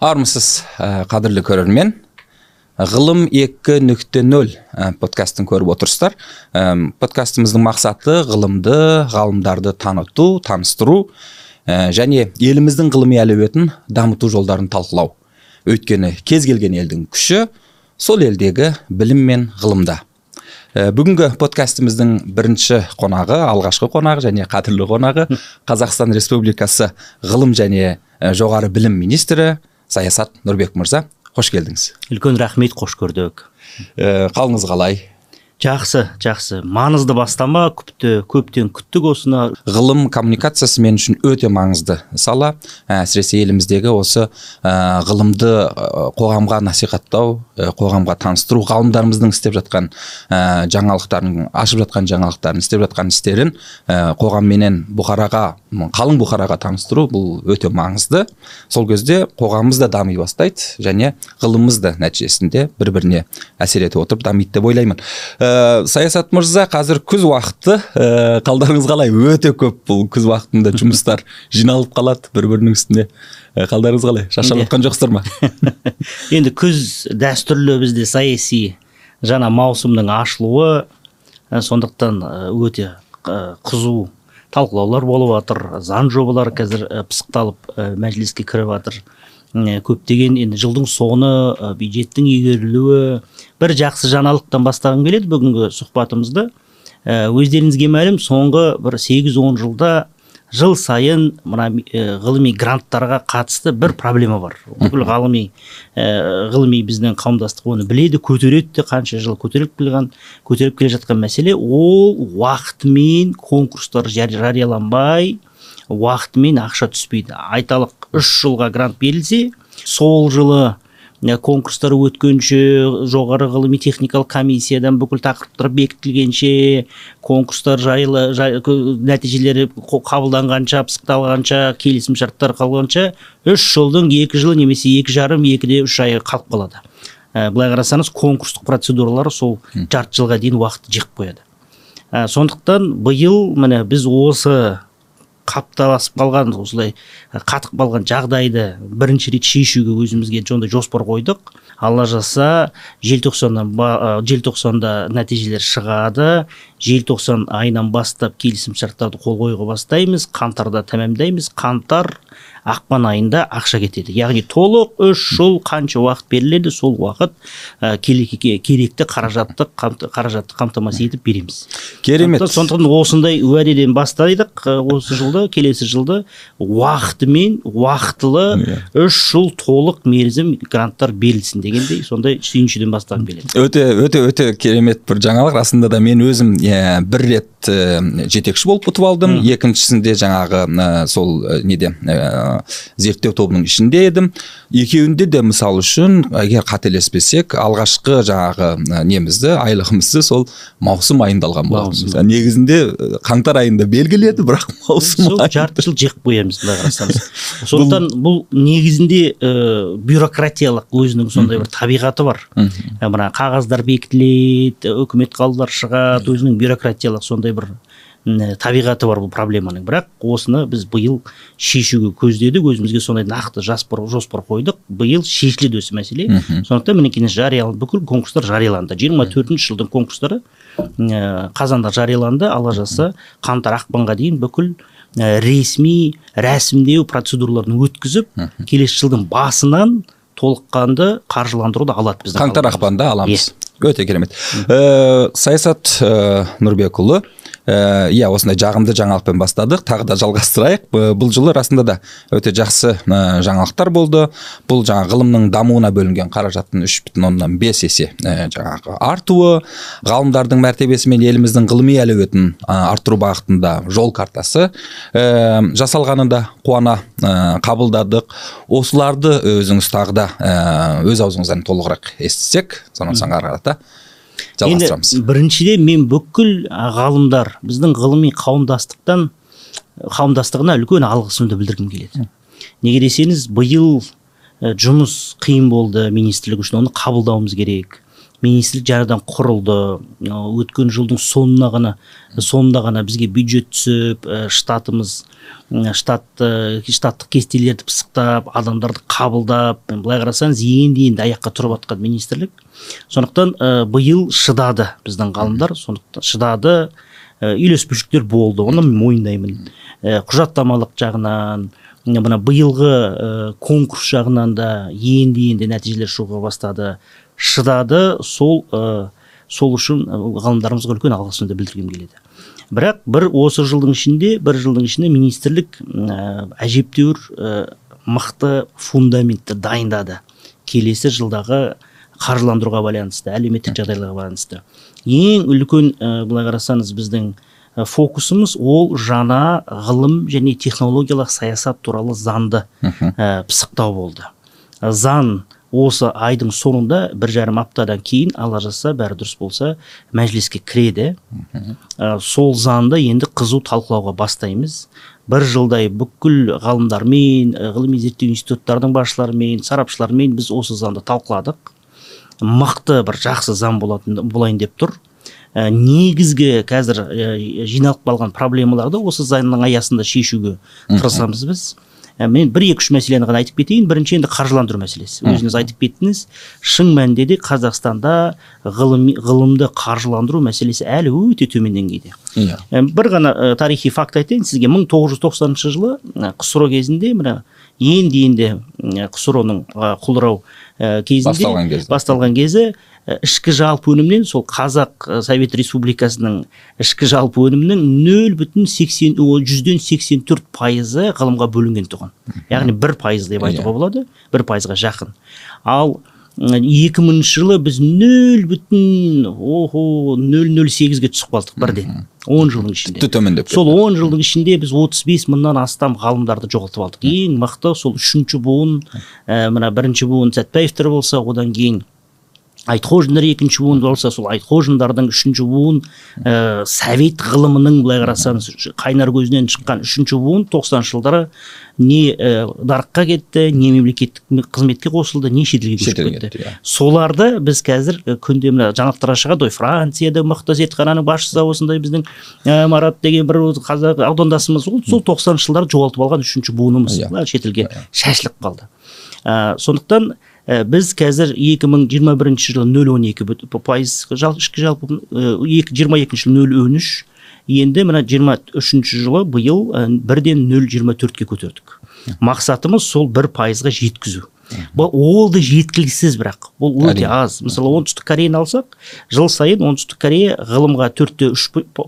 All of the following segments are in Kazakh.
армысыз ә, қадірлі көрермен. Ғылым екі нүкте нөл ә, подкастын көріп отырсыздар. Ә, подкастымыздың мақсаты ғылымды ғалымдарды таныту таныстыру және еліміздің ғылыми әлеуетін дамыту жолдарын талқылау. Өйткені кез келген елдің күші сол елдегі білім мен ғылымда. Ә, бүгінгі подкастымыздың бірінші қонағы алғашқы қонағы және қадірлі қонағы қазақстан республикасы ғылым және ә, жоғары білім министрі саясат нұрбек мырза. Қош келдіңіз. Үлкен рахмет қош көрдік. Ә, қалыңыз қалай? Жақсы жақсы. Маңызды бастама. Күпті көптен күттік осыны. Ғылым коммуникациясы мен үшін өте маңызды сала. Әсіресе еліміздегі осы ә, ғылымды қоғамға насихаттау ә, қоғамға таныстыру ғалымдарымыздың істеп жатқан ә, жаңалықтарын ашып жатқан жаңалықтарын істеп жатқан істерін ә, қоғамменен бұқараға қалың бұқараға таныстыру бұл өте маңызды. Сол кезде қоғамымыз да дами бастайды және ғылымымыз да нәтижесінде бір біріне әсер етіп отырып дамиды деп ойлаймын. Ә, саясат мырза қазір күз уақыты. Ә, қалдарыңыз қалай? Өте көп бұл күз уақытында жұмыстар жиналып қалады бір бірінің үстіне ә, қалдарыңыз қалай? Шаршап жатқан жоқсыздар ма? Енді күз дәстүрлі бізде саяси жаңа маусымның ашылуы ә, сондықтан өте қызу талқылаулар болып жатыр заң жобалары қазір пысықталып мәжіліске кіріп жатыр көптеген енді жылдың соңы бюджеттің игерілуі бір жақсы жаңалықтан бастағым келеді бүгінгі сұхбатымызды. Өздеріңізге мәлім соңғы бір 8-10 жылда жыл сайын мына ғылыми гранттарға қатысты бір проблема бар. Бүкіл ғылыми ғылыми біздің қауымдастық оны біледі көтереді де қанша жыл көтеріліп келген көтеріп келе жатқан мәселе. Ол уақытымен конкурстар жарияланбай уақытымен ақша түспейді. Айталық үш жылға грант берілсе сол жылы конкурстар өткенше жоғары ғылыми техникалық комиссиядан бүкіл тақырыптар бекітілгенше конкурстар жайлы жай, нәтижелері қабылданғанша пысықталғанша келісім шарттар қалғанша үш жылдың екі жылы немесе екі жарым екіде үш айы қалып қалады. Ә, былай қарасаңыз конкурстық процедуралар сол жарты жылға дейін уақытты жеп қояды. Ә, сондықтан биыл міне біз осы қапталасып қалған осылай қатып қалған жағдайды бірінші рет шешуге өзімізге сондай жоспар қойдық. Алла жазса желтоқсаннан желтоқсанда нәтижелер шығады. Желтоқсан айынан бастап келісім шарттарды қол қоюға бастаймыз. Қаңтарда тәмамдаймыз. Қаңтар ақпан айында ақша кетеді. Яғни толық үш жыл қанша уақыт беріледі сол уақыт ә, керекті қаражатты қаражатты қамтамасыз етіп береміз. Керемет. Сондықтан осындай уәдеден бастайдық осы жылды келесі жылды уақытымен уақытылы иә. үш жыл толық мерзім гранттар берілсін дегендей сондай сүйіншіден бастағым келеді. Өте өте өте керемет бір жаңалық. Расында да мен өзім ә, бір рет ә, жетекші болып ұтып алдым. Екіншісінде жаңағы ә, сол ә, неде зерттеу тобының ішінде едім. Екеуінде де мысалы үшін егер қателеспесек алғашқы жаңағы немізді айлығымызды сол маусым айында алған болатынбыз негізінде қаңтар айында белгіледі бірақ маусым сол жарты жыл жеп қоямыз былай қарасаңыз. Сондықтан бұл негізінде ә, бюрократиялық өзінің сондай бір табиғаты бар. Мына қағаздар бекітіледі үкімет қаулылар шығады өзінің бюрократиялық сондай бір табиғаты бар бұл проблеманың. Бірақ осыны біз биыл шешуге көздедік өзімізге сондай нақты жоспар, жоспар қойдық. Биыл шешіледі осы мәселе. Сондықтан мінекей жарияланды. Бүкіл конкурстар жарияланды. Жиырма төртінші жылдың конкурстары ә, қазанда жарияланды. Алла жазса қаңтар ақпанға дейін бүкіл ә, ресми рәсімдеу процедураларын өткізіп келесі жылдың басынан толыққанды қаржыландыруды алады біздің қаңтар ақпанда аламыз. Өте керемет. Ә, саясат ә, нұрбекұлы Э, иә осындай жағымды жаңалықпен бастадық. Тағы да жалғастырайық. Бұл жылы расында да өте жақсы жаңалықтар болды. Бұл жаңа ғылымның дамуына бөлінген қаражаттың үш бүтін оннан бес есе ә, жаңағы артуы ғалымдардың мәртебесі мен еліміздің ғылыми әлеуетін арттыру бағытында жол картасы ә, жасалғаны да қуана ә, қабылдадық. Осыларды өзіңіз тағы да өз аузыңыздан толығырақ естісек сонан соң ары қарата жалғастырамыз. Енді біріншіден мен бүкіл ғалымдар біздің ғылыми қауымдастықтан қауымдастығына үлкен алғысымды білдіргім келеді. Неге десеңіз биыл жұмыс қиын болды министрлік үшін оны қабылдауымыз керек. Министрлік жаңадан құрылды. Өткен жылдың соңына ғана соңында ғана бізге бюджет түсіп штатымыз штатты штаттық кестелерді пысықтап адамдарды қабылдап былай қарасаңыз енді енді аяққа тұрып жатқан министрлік. Сондықтан ы, биыл шыдады біздің ғалымдар. Сондықтан шыдады ы, үйлеспеушіліктер болды оны мойындаймын. Ы, құжаттамалық жағынан мына биылғы ы, конкурс жағынан да енді енді нәтижелер шыға бастады. Шыдады сол сол үшін ғалымдарымызға үлкен алғысымды білдіргім келеді. Бірақ бір осы жылдың ішінде бір жылдың ішінде министрлік ы, әжептәуір ы, мықты фундаментті дайындады. Келесі жылдағы қаржыландыруға байланысты әлеуметтік жағдайларға байланысты. Ең үлкен ы, былай қарасаңыз біздің фокусымыз ол жаңа ғылым және технологиялық саясат туралы заңды ы, пысықтау болды. Заң осы айдың соңында бір жарым аптадан кейін алла жазса бәрі дұрыс болса мәжіліске кіреді. Ә, сол заңды енді қызу талқылауға бастаймыз. Бір жылдай бүкіл ғалымдармен ғылыми зерттеу институттардың басшыларымен сарапшылармен біз осы заңды талқыладық. Мықты бір жақсы заң болатын болайын деп тұр. Ә, негізгі қазір ә, жиналып қалған проблемаларды осы заңның аясында шешуге тырысамыз біз. Мен бір екі үш мәселені ғана айтып кетейін. Бірінші енді қаржыландыру мәселесі. Өзіңіз айтып кеттіңіз шын мәнінде де қазақстанда ғылыми ғылымды қаржыландыру мәселесі әлі өте төмен деңгейде. Иә. Ә, бір ғана ә, тарихи факт айтайын. Сізге 1990 жылы ә, қсро кезінде мына енді енді қсро-ның құлдырау ә, кезінде Басталған кезде. басталған кезі ә, ішкі жалпы өнімнен сол қазақ ә, совет республикасының ішкі жалпы өнімінің нөл бүтін сексен жүзден сексен төрт пайызы ғылымға бөлінген тұғын. Яғни бір пайыз деп айтуға Иә. болады бір пайызға жақын. Ал екі мыңыншы жылы біз нөл бүтін охо нөл нөл сегізге түсіп қалдық бірден он жылдың ішінде. Тіпті төмендеп сол он жылдың ішінде біз 35 мыңнан астам ғалымдарды жоғалтып алдық. Ең мықты сол үшінші буын ә, мына бірінші буын сәтпаевтар болса одан кейін айтхожиндар екінші буын болса сол айтхожиндардың үшінші буын ә, совет ғылымының былай қарасаңыз қайнар көзінен шыққан үшінші буын тоқсаныншы жылдары не ә, нарыққа кетті не мемлекеттік қызметке қосылды не шетелге көшіп кетті кетті, иә. соларды біз қазір і, күнде мына жаңалықтарға шығады ғой францияда мықты зертхананың басшысы осындай біздің ә, марат деген бір қазақ аудандасымыз ол сол тоқсаныншы жылдары жоғалтып алған үшінші буынымыз Иә. Шетелге шашылып қалды ә, сондықтан ә, біз қазір 2021 жылы нөл он екі пайыз ішкі жалпы екі- жиырма екінші жылы нөл он үш. Енді мына жиырма үшінші жылы биыл ә, бірден нөл жиырма төртке көтердік. Мақсатымыз сол бір пайызға жеткізу. Бұл ол да жеткіліксіз бірақ. Бұл өте аз. Мысалы оңтүстік кореяны алсақ жыл сайын оңтүстік корея ғылымға төртте үш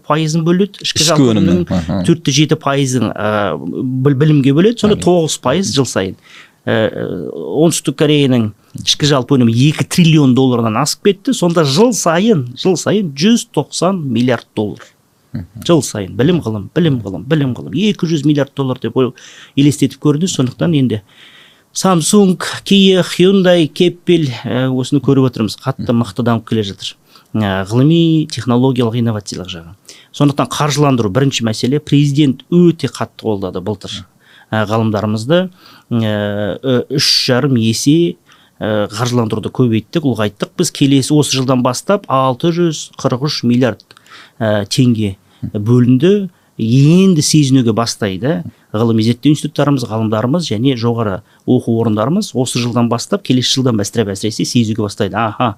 пайызын бөледі. Ішкі жалпы өнімнің, төртте жеті пайызын ә, біл- білімге бөледі. Сонда тоғыз пайыз жыл сайын. Оңтүстік кореяның ішкі жалпы өнімі екі триллион доллардан асып кетті. Сонда жыл сайын жыл сайын 190 миллиард доллар. Жыл сайын. Білім ғылым білім ғылым білім ғылым. 200 миллиард доллар деп ой- елестетіп көрдіңіз сондықтан енді самсунг кия hyundai кеппел ә, осыны көріп отырмыз. Қатты мықты дамып келе жатыр. Ә, ғылыми технологиялық инновациялық жағы. Сондықтан қаржыландыру бірінші мәселе. Президент өте қатты қолдады былтыр. Ғалымдарымызды ә, үш жарым есе ә, қаржыландыруды көбейттік. Ұлғайттық біз келесі осы жылдан бастап 643 миллиард ә, теңге бөлінді. Енді сезінуге бастайды ғылыми зерттеу институттарымыз ғалымдарымыз және жоғары оқу орындарымыз осы жылдан бастап келесі жылдан бастап әсіресе сезуге бастайды. Аха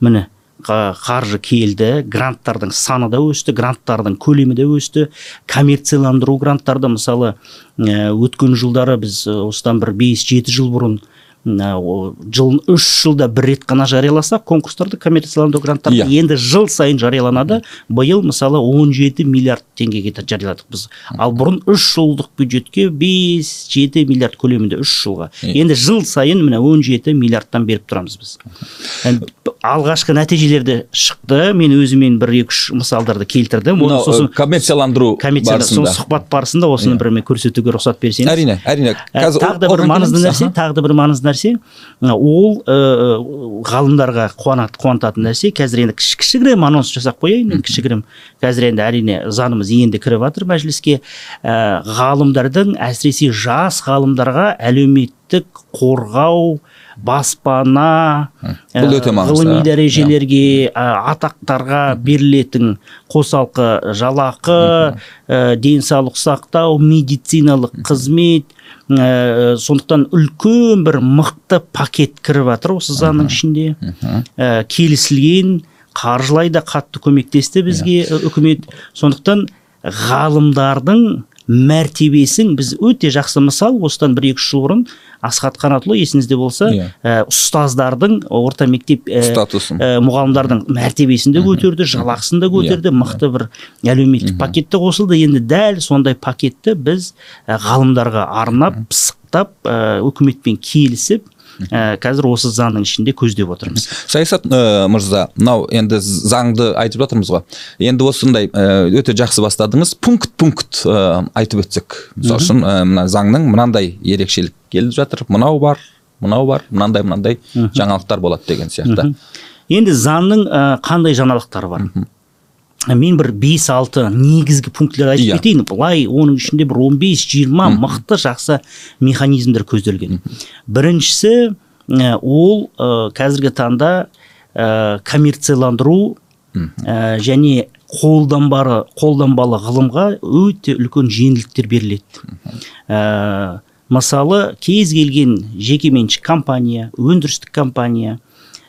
міне. Қаржы келді гранттардың саны да өсті гранттардың көлемі де өсті. Коммерцияландыру гранттарды мысалы ә, өткен жылдары біз ә, осыдан бір бес жеті жыл бұрын жылын үш жылда бір рет қана жарияласақ конкурстарды коммерцияландыру гранттарды Иә. енді жыл сайын жарияланады. Биыл мысалы 17 миллиард теңгеге жарияладық біз. Ал бұрын үш жылдық бюджетке 5-7 миллиард көлемінде үш жылға. Енді жыл сайын міне 17 миллиардтан беріп тұрамыз біз. Енді алғашқы нәтижелерді шықты. Мен өзімен бір екі үш мысалдарды келтірдім. Оны мынау сосын коммерцияландыру барысында. сұхбат барысында осыны Иә. бір мен көрсетуге рұқсат берсеңіз. Әрине әрине. Ә, қазір тағы да бір маңызды нәрсе тағы да бір маңызды нәрсе. Ол ә, ғалымдарға қуанат, қуантатын нәрсе. Қазір енді кіші кішігірім анонс жасап қояйын. Мен кішігірім. Қазір енді әрине заңымыз енді кіріп жатыр мәжіліске. Ә, ғалымдардың әсіресе жас ғалымдарға әлеуметтік қорғау баспана Бұл өте маңызды, ғылыми иә. дәрежелерге ә, атақтарға берілетін қосалқы жалақы ә, денсаулық сақтау медициналық қызмет ә, сондықтан үлкен бір мықты пакет кіріп жатыр осы заңның ішінде. Ә, келісілген қаржылай да қатты көмектесті бізге Иә. үкімет. Сондықтан ғалымдардың мәртебесін біз өте жақсы мысал осыдан бір екі үш жыл бұрын асхат қанатұлы есіңізде болса Иә. ә, ұстаздардың орта мектеп ә, Статусын. ә, мұғалімдардың мәртебесін де көтерді жалақысын да көтерді Иә, мықты бір әлеуметтік пакетте қосылды. Енді дәл сондай пакетті біз ә, ғалымдарға арнап пысықтап ә, үкіметпен келісіп ә, қазір осы заңның ішінде көздеп отырмыз. Саясат ә, мырза мынау енді заңды айтып жатырмыз ғой. Енді осындай ә, өте жақсы бастадыңыз. Пункт пункт ә, айтып өтсек. Мысалы үшін ә, мына заңның мынандай ерекшелік келіп жатыр. Мынау бар мынау бар мынандай мынандай жаңалықтар болады деген сияқты. Енді заңның қандай жаңалықтары бар? Мен бір 5-6 негізгі пунктілер айтып Иә. кетейін. Былай оның ішінде бір 15-20 мықты жақсы механизмдер көзделген. Біріншісі ол ә, қазіргі таңда ә, коммерцияландыру ә, және қолданбары қолданбалы ғылымға өте үлкен жеңілдіктер беріледі. Ә, мысалы кез келген жекеменшік компания өндірістік компания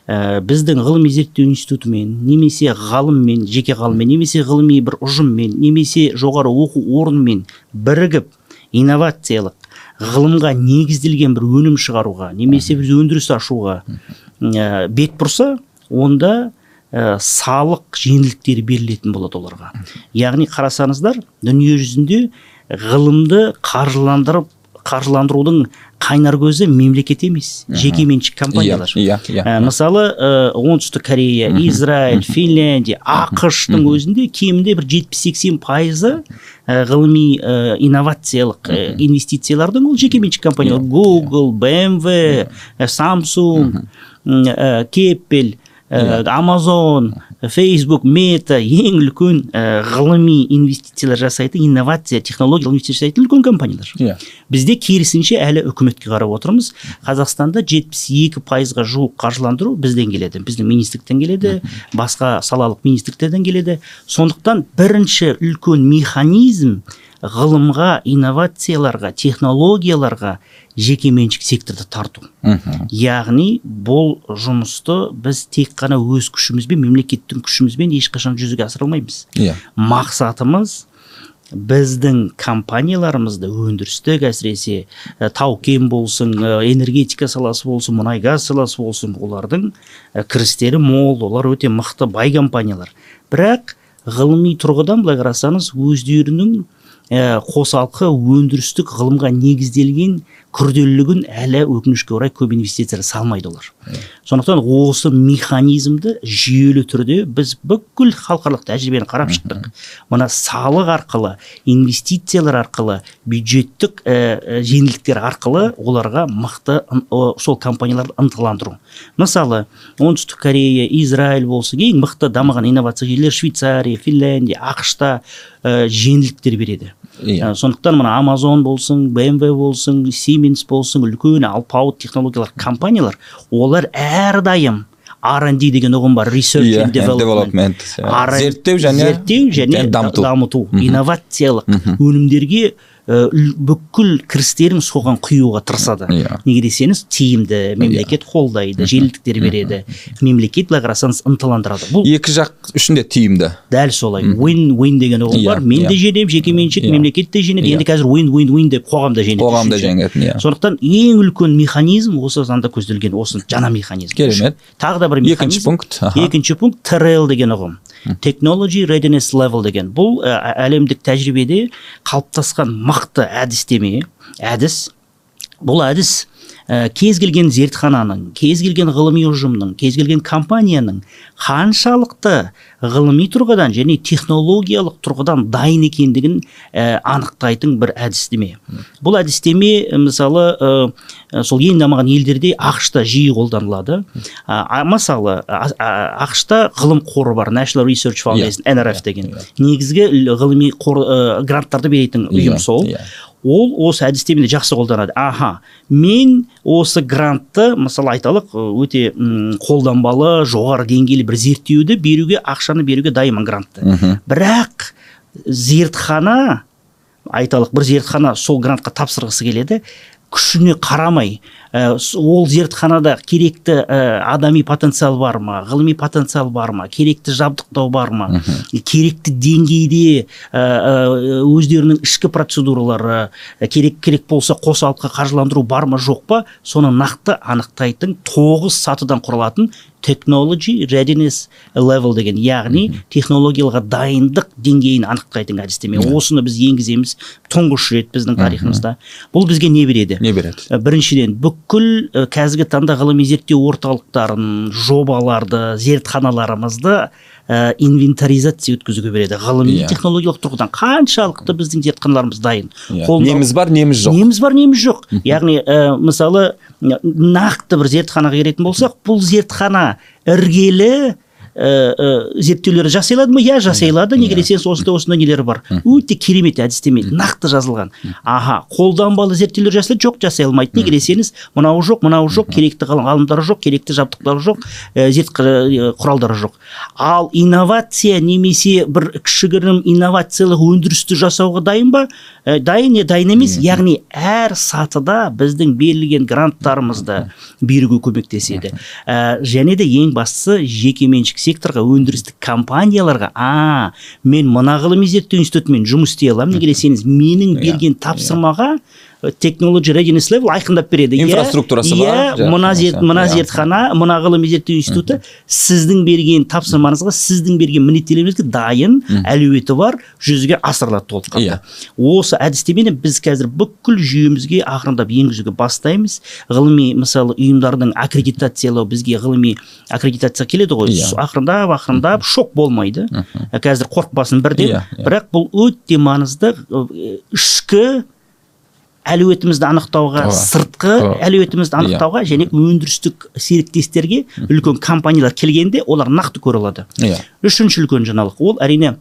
ә, біздің ғылыми зерттеу институтымен немесе ғалыммен жеке ғалыммен немесе ғылыми бір ұжыммен немесе жоғары оқу орнымен бірігіп инновациялық ғылымға негізделген бір өнім шығаруға немесе біз өндіріс ашуға ә, бет бұрса онда ә, салық жеңілдіктері берілетін болады оларға. Яғни қарасаңыздар дүние жүзінде ғылымды қаржыландырып қаржыландырудың қайнар көзі мемлекет емес жекеменшік компаниялар. иә иә. Мысалы ә, оңтүстік корея израиль финляндия ақш тың өзінде кемінде бір жетпіс сексен пайызы ғылыми ә, инновациялық ә, инвестициялардың ол жекеменшік компаниялар. Google bmw samsung ә, кеппель амазон фейсбук мета ең үлкен ә, ғылыми инвестициялар жасайтын инновация технологиялық инвестиция жасайтын үлкен компаниялар иә бізде керісінше әлі үкіметке қарап отырмыз. Қазақстанда 72 пайызға жуық қаржыландыру бізден келеді. Біздің министрліктен келеді басқа салалық министрліктерден келеді. Сондықтан бірінші үлкен механизм ғылымға инновацияларға технологияларға жекеменшік секторды тарту. Мхм. Яғни бұл жұмысты біз тек қана өз күшімізбен мемлекеттің күшімізбен ешқашан жүзеге асыра алмаймыз. Иә. Мақсатымыз біздің компанияларымызды өндірістік әсіресе ә, тау кен болсын ә, энергетика саласы болсын мұнай газ саласы болсын олардың ә, кірістері мол олар өте мықты бай компаниялар. Бірақ ғылыми тұрғыдан былай қарасаңыз өздерінің ә, қосалқы өндірістік ғылымға негізделген күрделілігін әлі өкінішке орай көп инвестиция салмайды олар. Сондықтан осы механизмді жүйелі түрде біз бүкіл халықаралық тәжірибені қарап шықтық. Мына салық арқылы инвестициялар арқылы бюджеттік ә, ә, жеңілдіктер арқылы оларға мықты сол компанияларды ынталандыру. Мысалы оңтүстік корея израиль болсын ең мықты дамыған инновация жерлер швейцария финляндия ақш та ә, жеңілдіктер береді. Иә Ә, сондықтан мына амазон болсын бмв болсын сименс болсын үлкен алпауыт технологиялар компаниялар олар әрдайым R&D деген ұғым бар research Иә, and and development иә. Зерттеу және- зерттеу және және дамыту. дамыту инновациялық өнімдерге бүкіл кірістерін соған құюға тырысады. Иә. неге десеңіз тиімді мемлекет қолдайды жеңілдіктер береді мемлекет былай қарасаңыз ынталандырады. Бұл екі жақ үшін де тиімді. дәл солай. Win win деген ұғым Иә, бар. Мен де иә. жеңемін жекеменшік Иә. мемлекет те жеңеді. Иә. енді қазір win win win деп қоғам да жеңеді қоғам да жеңетін иә. Сондықтан ең үлкен механизм осы заңда көзделген осы жаңа механизм. Керемет. тағы да бір екінші механизм. пункт аха. екінші пункт TRL деген ұғым. Technology readiness level деген. Бұл ә, әлемдік тәжірибеде қалыптасқан мықты әдістеме әдіс. Бұл әдіс ә, кез келген зертхананың кез келген ғылыми ұжымның кез келген компанияның қаншалықты ғылыми тұрғыдан және технологиялық тұрғыдан дайын екендігін ә, анықтайтын бір әдістеме. Бұл әдістеме ә, мысалы ә, ә, сол ең дамыған елдерде ақш та жиі қолданылады. А, мысалы а- а- ақш та ғылым қоры бар National Research Foundation NRF деген. негізгі л- ғылыми қор ә, гранттарды беретін ұйым Иә, сол. иә. ол осы әдістемені жақсы қолданады. Аха мен осы грантты мысалы айталық өте қолданбалы жоғары деңгейлі бір зерттеуді беруге ақшаны беруге дайынмын грантты. Бірақ зертхана айталық бір зертхана сол грантқа тапсырғысы келеді. Күшіне қарамай ә, ол зертханада керекті ә, адами потенциал бар ма ғылыми потенциал бар ма керекті жабдықтау бар ма керекті деңгейде ә, ә, өздерінің ішкі процедуралары ә, керек керек болса қосалқы қаржыландыру бар ма жоқ па соны нақты анықтайтын тоғыз сатыдан құралатын technology readiness level деген яғни технологияларға дайындық деңгейін анықтайтын әдістеме. Осыны біз енгіземіз тұңғыш рет біздің тарихымызда. Бұл бізге не береді? Не береді? Ә, біріншіден бүкіл қазіргі таңда ғылыми зерттеу орталықтарын жобаларды зертханаларымызды ә, инвентаризация өткізуге береді. Ғылыми Иә. технологиялық тұрғыдан қаншалықты біздің зертханаларымыз дайын. Иә. Қолда- неміз бар неміз жоқ. Неміз бар неміз жоқ. Яғни ә, мысалы нақты бір зертханаға келетін болсақ бұл зертхана іргелі ә, ә, зерттеулер жасай алады ма? Иә жасай алады неге десеңіз осындай осындай нелері бар. Өте керемет әдістеме нақты жазылған. Аха қолданбалы зерттеулер жасалады жоқ жасай алмайды неге десеңіз мынауы жоқ мынауы жоқ керекті ғалым- ғалымдары жоқ керекті жабдықтары жоқ ә, зерт құралдары жоқ. Ал инновация немесе бір кішігірім инновациялық өндірісті жасауға дайын ба? Ә, дайын не дайын емес. Яғни әр сатыда біздің берілген гранттарымызды беруге көмектеседі. Ә, және де ең бастысы жекеменшік секторға өндірістік компанияларға а мен мына ғылыми зерттеу институтымен жұмыс істей аламын неге десеңіз менің берген тапсырмаға technology readiness level айқындап береді Инфраструктурасы бар, иә мына мына зертхана мына ғылыми зерттеу институты сіздің берген тапсырмаңызға сіздің берген міндеттемеңізге дайын әлеуеті бар жүзеге асырылады толыққанды. Иә. осы әдістемені біз қазір бүкіл жүйемізге ақырындап енгізуге бастаймыз. Ғылыми мысалы ұйымдардың аккредитациялау бізге ғылыми аккредитация келеді ғой. Иә. Ақырындап ақырындап шок болмайды. Қазір қорықпасын бірден. Иә, иә. бірақ бұл өте маңызды ішкі әлеуетімізді анықтауға сыртқы әлеуетімізді Иә. анықтауға және өндірістік серіктестерге үлкен компаниялар келгенде олар нақты көре алады. Иә. Үшінші үлкен жаңалық. Ол әрине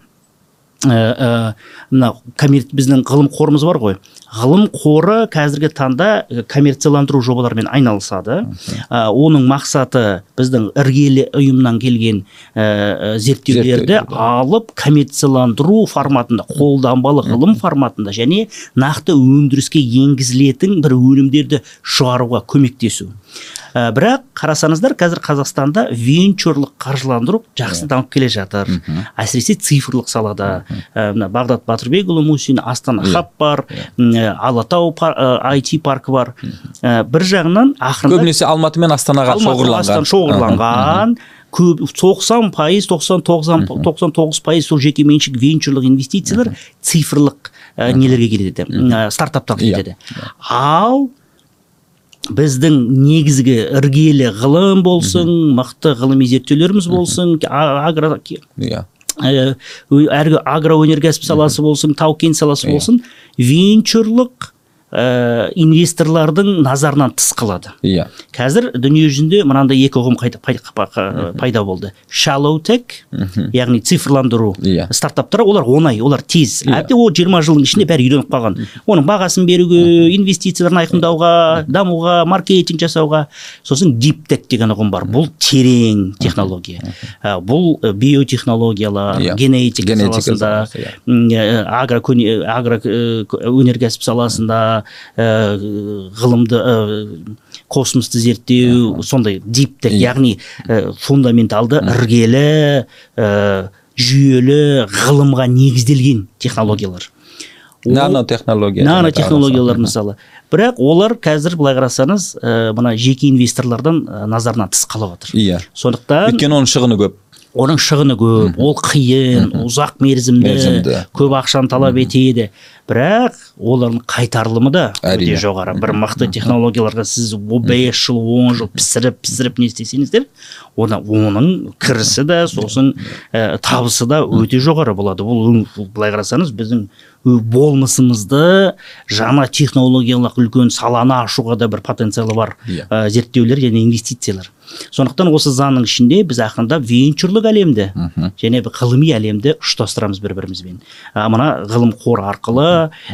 мына коммер- біздің ғылым қорымыз бар ғой. Ғылым қоры қазіргі таңда э, коммерцияландыру жобаларымен айналысады. Ә, оның мақсаты біздің іргелі ұйымнан келген ә, Зерттеулерді. алып коммерцияландыру форматында қолданбалы ғылым форматында және нақты өндіріске енгізілетін бір өнімдерді шығаруға көмектесу. Ә, бірақ қарасаңыздар қазір қазақстанда венчурлық қаржыландыру жақсы дамып келе жатыр. Әсіресе цифрлық салада. Ә, мына бағдат батырбекұлы мусин астана Иә. хаб бар м, ә, алатау пар, ә, IT паркі бар. Ә, бір жағынан ақырындап көбінесе алматы мен астанаға астан шоғырланған. Көп 90 пайыз 99 99 пайыз сол жекеменшік венчурлық инвестициялар цифрлық ә, нелерге келеді. Ә, стартаптарға Иә. кетеді ал біздің негізгі іргелі ғылым болсын мықты ғылыми зерттеулеріміз болсын агро иә. ө- әргі агроөнеркәсіп саласы болсын тау кен саласы Иә. болсын венчурлық ә, инвесторлардың назарынан тыс қалады иә. Қазір дүние жүзінде мынандай екі ұғым қайта пай- па- пайда болды. Shallow tech яғни цифрландыру. Иә. стартаптар олар оңай олар тез. Иә. әбден ол жиырма жылдың ішінде бәрі үйреніп қалған. Оның бағасын беруге инвестицияларын айқындауға дамуға маркетинг жасауға. Сосын deep tech деген ұғым бар. Бұл терең технология. Ә, бұл ә, биотехнологиялар Иә. генетика Генетика саласында ә, агро өнеркәсіп саласында ә, ғылымды ә, космосты зерттеу сондай диптек Иә. яғни ә, фундаменталды іргелі ә, жүйелі ғылымға негізделген технологиялар. Ол- нанотехнология нанотехнологиялар мысалы. Бірақ олар қазір былай қарасаңыз ә, мына жеке инвесторлардан ә, назарынан тыс қалып жатыр иә. Сондықтан өйткені оның шығыны көп. Оның шығыны көп ол қиын ұзақ мерзімді, Мерзімді. көп ақшаны талап етеді. Бірақ олардың қайтарылымы да өте жоғары. Бір мықты технологияларға сіз бес жыл он жыл пісіріп пісіріп не істесеңіздер оны оның кірісі да сосын ә, табысы да өте жоғары болады. Бұл былай қарасаңыз біздің болмысымызды жаңа технологиялық үлкен саланы ашуға да бір потенциалы бар Иә. ә, зерттеулер және инвестициялар. Сондықтан осы заңның ішінде біз ақырындап венчурлық әлемді және бір ғылыми әлемді ұштастырамыз бір бірімізбен ә, мына ғылым қоры арқылы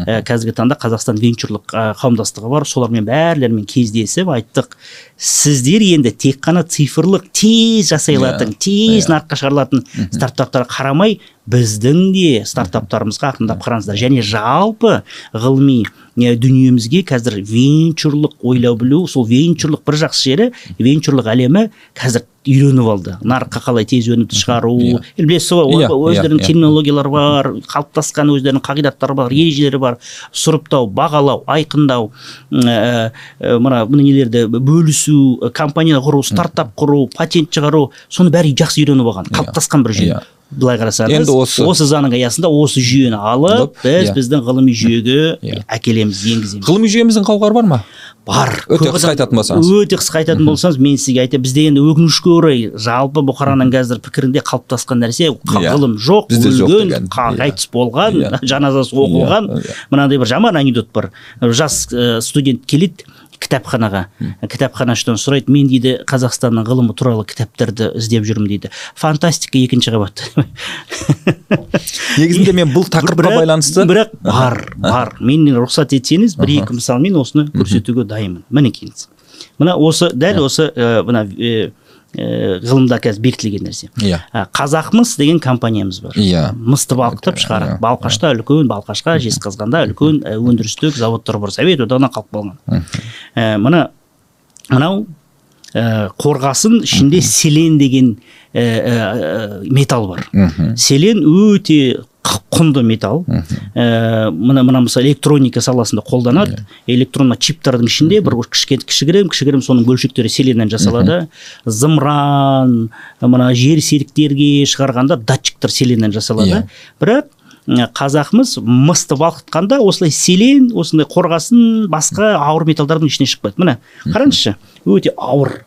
ә, қазіргі таңда қазақстан венчурлық ә, қауымдастығы бар. Солармен барларымен кездесіп айттық. Сіздер енді тек қана цифрлық тез жасай алатын Иә, тез иә. нарыққа шығарылатын стартаптарға қарамай біздің де стартаптарымызға ақырындап қараңыздар. Және жалпы ғылыми дүниемізге қазір венчурлық ойлау білу сол венчурлық бір жақсы жері венчурлық әлемі қазір үйреніп алды нарыққа қалай тез өнімді шығару Иә. енді білесіз ғой Иә, о- өздерінің иә, иә. терминологиялары бар қалыптасқан өздерінің қағидаттары бар ережелері бар сұрыптау бағалау айқындау ә, ә, мына мына нелерді бөлісу компания құру стартап құру патент шығару соны бәрі жақсы үйреніп алған қалыптасқан бір жүйе Иә. былай қарасаңыз Енді осы- заңның аясында осы жүйені алып біз иә. біздің ғылыми жүйеге Иә. әкелеміз енгіземіз ғылыми жүйеміздің қауқары бар ма бар Өте қысқа айтатын болсаңыз. өте қысқа айтатын болсаңыз мен сізге айтайын бізде енді өкінішке орай жалпы бұқараның қазір пікірінде қалыптасқан нәрсе Иә. ғылым жоқ өлген Иә. қайтыс болған Иә. жаназасы оқылған мынандай бір жаман анекдот бар жас ә, студент келеді кітапханаға. Кітапханашыдан сұрайды мен дейді қазақстанның ғылымы туралы кітаптарды іздеп жүрмін дейді. Фантастика екінші қабат негізінде мен бұл тақырыпқа байланысты бірақ бар бар. Мен рұқсат етсеңіз бір екі мысалмен осыны көрсетуге дайынмын. Мінекейіңіз. Мына осы дәл осы ә, мына ә, ғылымда қазір бекітілген нәрсе. Иә. Ә, қазақмыс деген компаниямыз бар. Иә. мысты балқытып шығарады. балқашта үлкен балқашқа жезқазғанда үлкен ә, өндірістік заводтар бар. Совет одағынан қалып қалған. Ә, мына мынау ә, қорғасын ішінде селен деген ә, ә, металл бар. Селен өте құнды металл. Ә, мына мына мысалы электроника саласында қолданады. Электронды чиптардың ішінде бір кішкене кішігірім кішігірім соның бөлшектері селеннен жасалады. Зымыран мына жер серіктерге шығарғанда датчиктер селеннен жасалады. Иә. бірақ қазақмыз мысты балқытқанда осылай селен осындай қорғасын басқа ауыр металдардың ішіне шықпайды міне қараңызшы өте ауыр.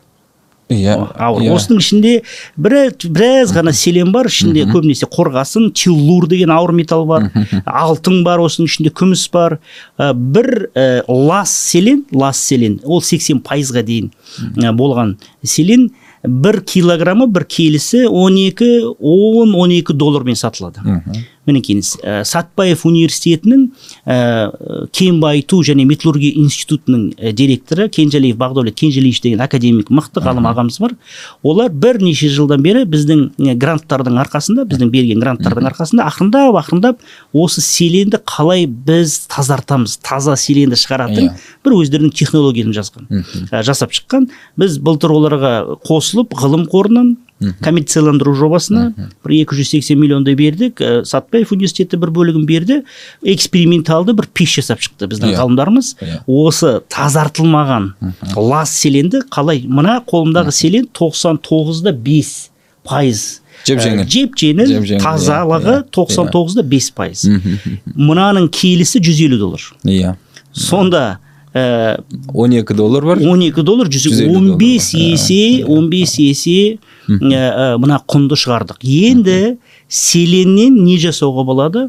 Иә ауыр иә. осының ішінде біраз, біраз ғана селен бар ішінде көбінесе қорғасын теллур деген ауыр металл бар алтын бар осының ішінде күміс бар. Ә, бір ә, лас селен лас селен ол 80 пайызға дейін ә, болған селен. Бір килограммы бір келісі 12 10 12 доллармен сатылады. Мінекейіңіз ә, сатпаев университетінің ә, кен байыту және металлургия институтының ә, директоры кенжалиев бағдәулет кенжалиевич деген академик мықты ғалым ағамыз бар. Олар бірнеше жылдан бері біздің гранттардың арқасында біздің берген гранттардың арқасында ақырындап ақырындап осы селенді қалай біз тазартамыз таза селенді шығаратын Иә. бір өздерінің технологиясын жазған ә, жасап шыққан. Біз былтыр оларға қосылып ғылым қорынан коммерцияландыру жобасына бір 280 миллиондай бердік. Ә, сатпаев университеті бір бөлігін берді. Эксперименталды бір пеш жасап шықты біздің Иә. ғалымдарымыз. Иә. осы тазартылмаған лас селенді қалай мына қолымдағы селен 99-да 5 пайыз. Жеп жеңіл. жеп жеңіл тазалығы иә, иә, 99-да 5 пайыз. Мынаның келісі 150 доллар. Иә. Сонда ә, 12 доллар бар? 12 доллар 150 15 доллар. есе 15 есе ә, ә, мына құнды шығардық. Енді селеннен не жасауға болады?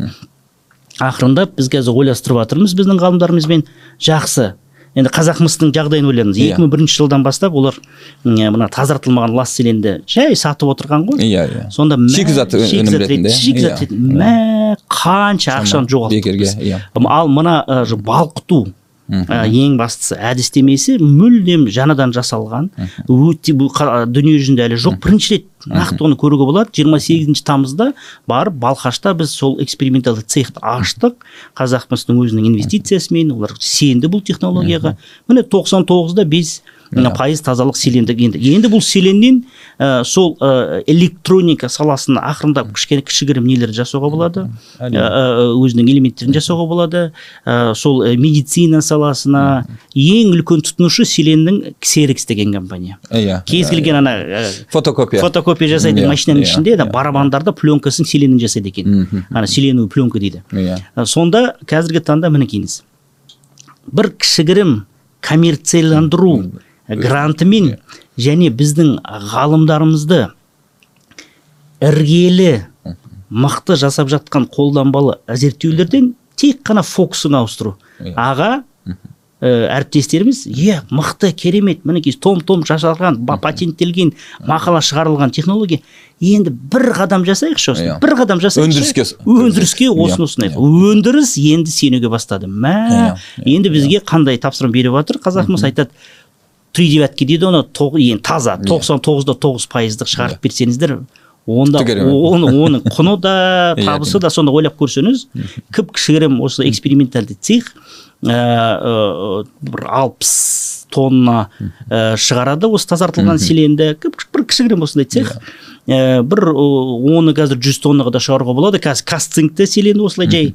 Ақырындап біз қазір ойластырып жатырмыз біздің ғалымдарымызбен. Жақсы. Енді қазақмыстың жағдайын ойлаңыз Иә. 2001 жылдан бастап олар мына тазартылмаған лас селенді жай сатып отырған ғой. Иә иә. Сонда Шикізат шикізат иә. мә қанша ақшаны біз. иә. ал мына балқыту. Ә, ең бастысы әдістемесі мүлдем жаңадан жасалған. Өте бұл дүние жүзінде әлі жоқ. Бірінші рет нақты оны көруге болады. 28 тамызда барып балқашта біз сол эксперименталды цехты аштық. Қазақмыстың өзінің инвестициясымен олар сенді бұл технологияға. Міне 99-да біз мына пайыз тазалық селендік енді енді бұл селеннен ә, сол ә, электроника саласына ақырындап кішкене кішігірім нелер жасауға болады. Ә, өзінің элементтерін жасауға болады. Ә, сол ә, медицина саласына ең үлкен тұтынушы селеннің ксерикс деген компания. Иә кез келген ана ә, фотокопия. фотокопия жасайтын машинаның ішінде ана барабандарды пленкасын селеннен жасайды екен. Ана селеновый пленка дейді. Иә сонда қазіргі таңда мінекейіңіз бір кішігірім коммерцияландыру грантымен және біздің ғалымдарымызды іргелі мықты жасап жатқан қолданбалы зерттеулерден тек қана фокусын ауыстыру. Иә. аға ә, әріптестеріміз иә мықты керемет мінекей том том жасалған патенттелген мақала шығарылған технология енді бір қадам жасайықшы осыны Иә. бір қадам жасайықшы Өндіріске- өндіріске Иә, осыны ұсынайық. Иә. өндіріс енді сенуге бастады. Мә Иә, иә, енді бізге қандай тапсырма беріп жатыр қазақымыз айтады три девятки дейді оны енді таза тоқсан тоғыз да тоғыз пайыздық шығарып берсеңіздер онда оны оның құны да Иә, табысы да сонда ойлап көрсеңіз кіп кішігірім осы экспериментальды цех ә, ә, бір алпыс тонна ә, шығарады осы тазартылған селенді. Бір кішігірім осындай цех. Ә, бір оны қазір жүз тоннаға да шығаруға болады. Қазір кастингті селені осылай жай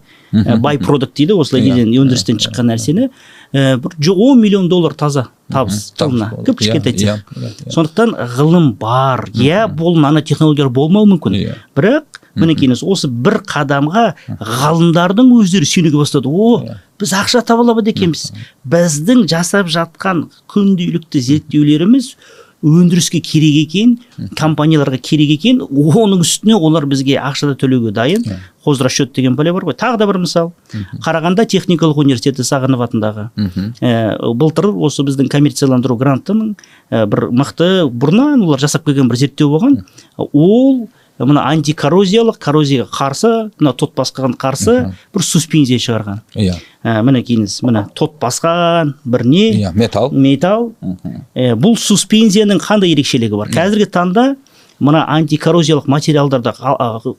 бай продукт дейді осылай Иә, неден өндірістен шыққан нәрсені. Ә, бір он миллион доллар таза табыс жылына кіп кішкентай цех сондықтан ғылым бар иә бұл нанотехнологиялар болмауы мүмкін Иә. бірақ мінекейіңіз осы бір қадамға ғалымдардың өздері сенуге бастады о біз ақша таба алады екенбіз біздің жасап жатқан күнделікті зерттеулеріміз өндіріске керек екен компанияларға керек екен оның үстіне олар бізге ақша да төлеуге дайын. Хозрасчет деген бәле бар ғой. Тағы да бір мысал. Қарағанда техникалық университеті сағынов атындағы. Ә, былтыр осы біздің коммерцияландыру грантының ә, бір мықты бұрыннан олар жасап келген бір зерттеу болған. Ол мына антикоррозиялық коррозияға қарсы мына тот басқан қарсы бір суспензия шығарған. Иә. Ә, мінекейіңіз міне тот басқан бір не? Иә металл. Металл. Ә, бұл суспензияның қандай ерекшелігі бар? Қазіргі таңда мына антикоррозиялық материалдарды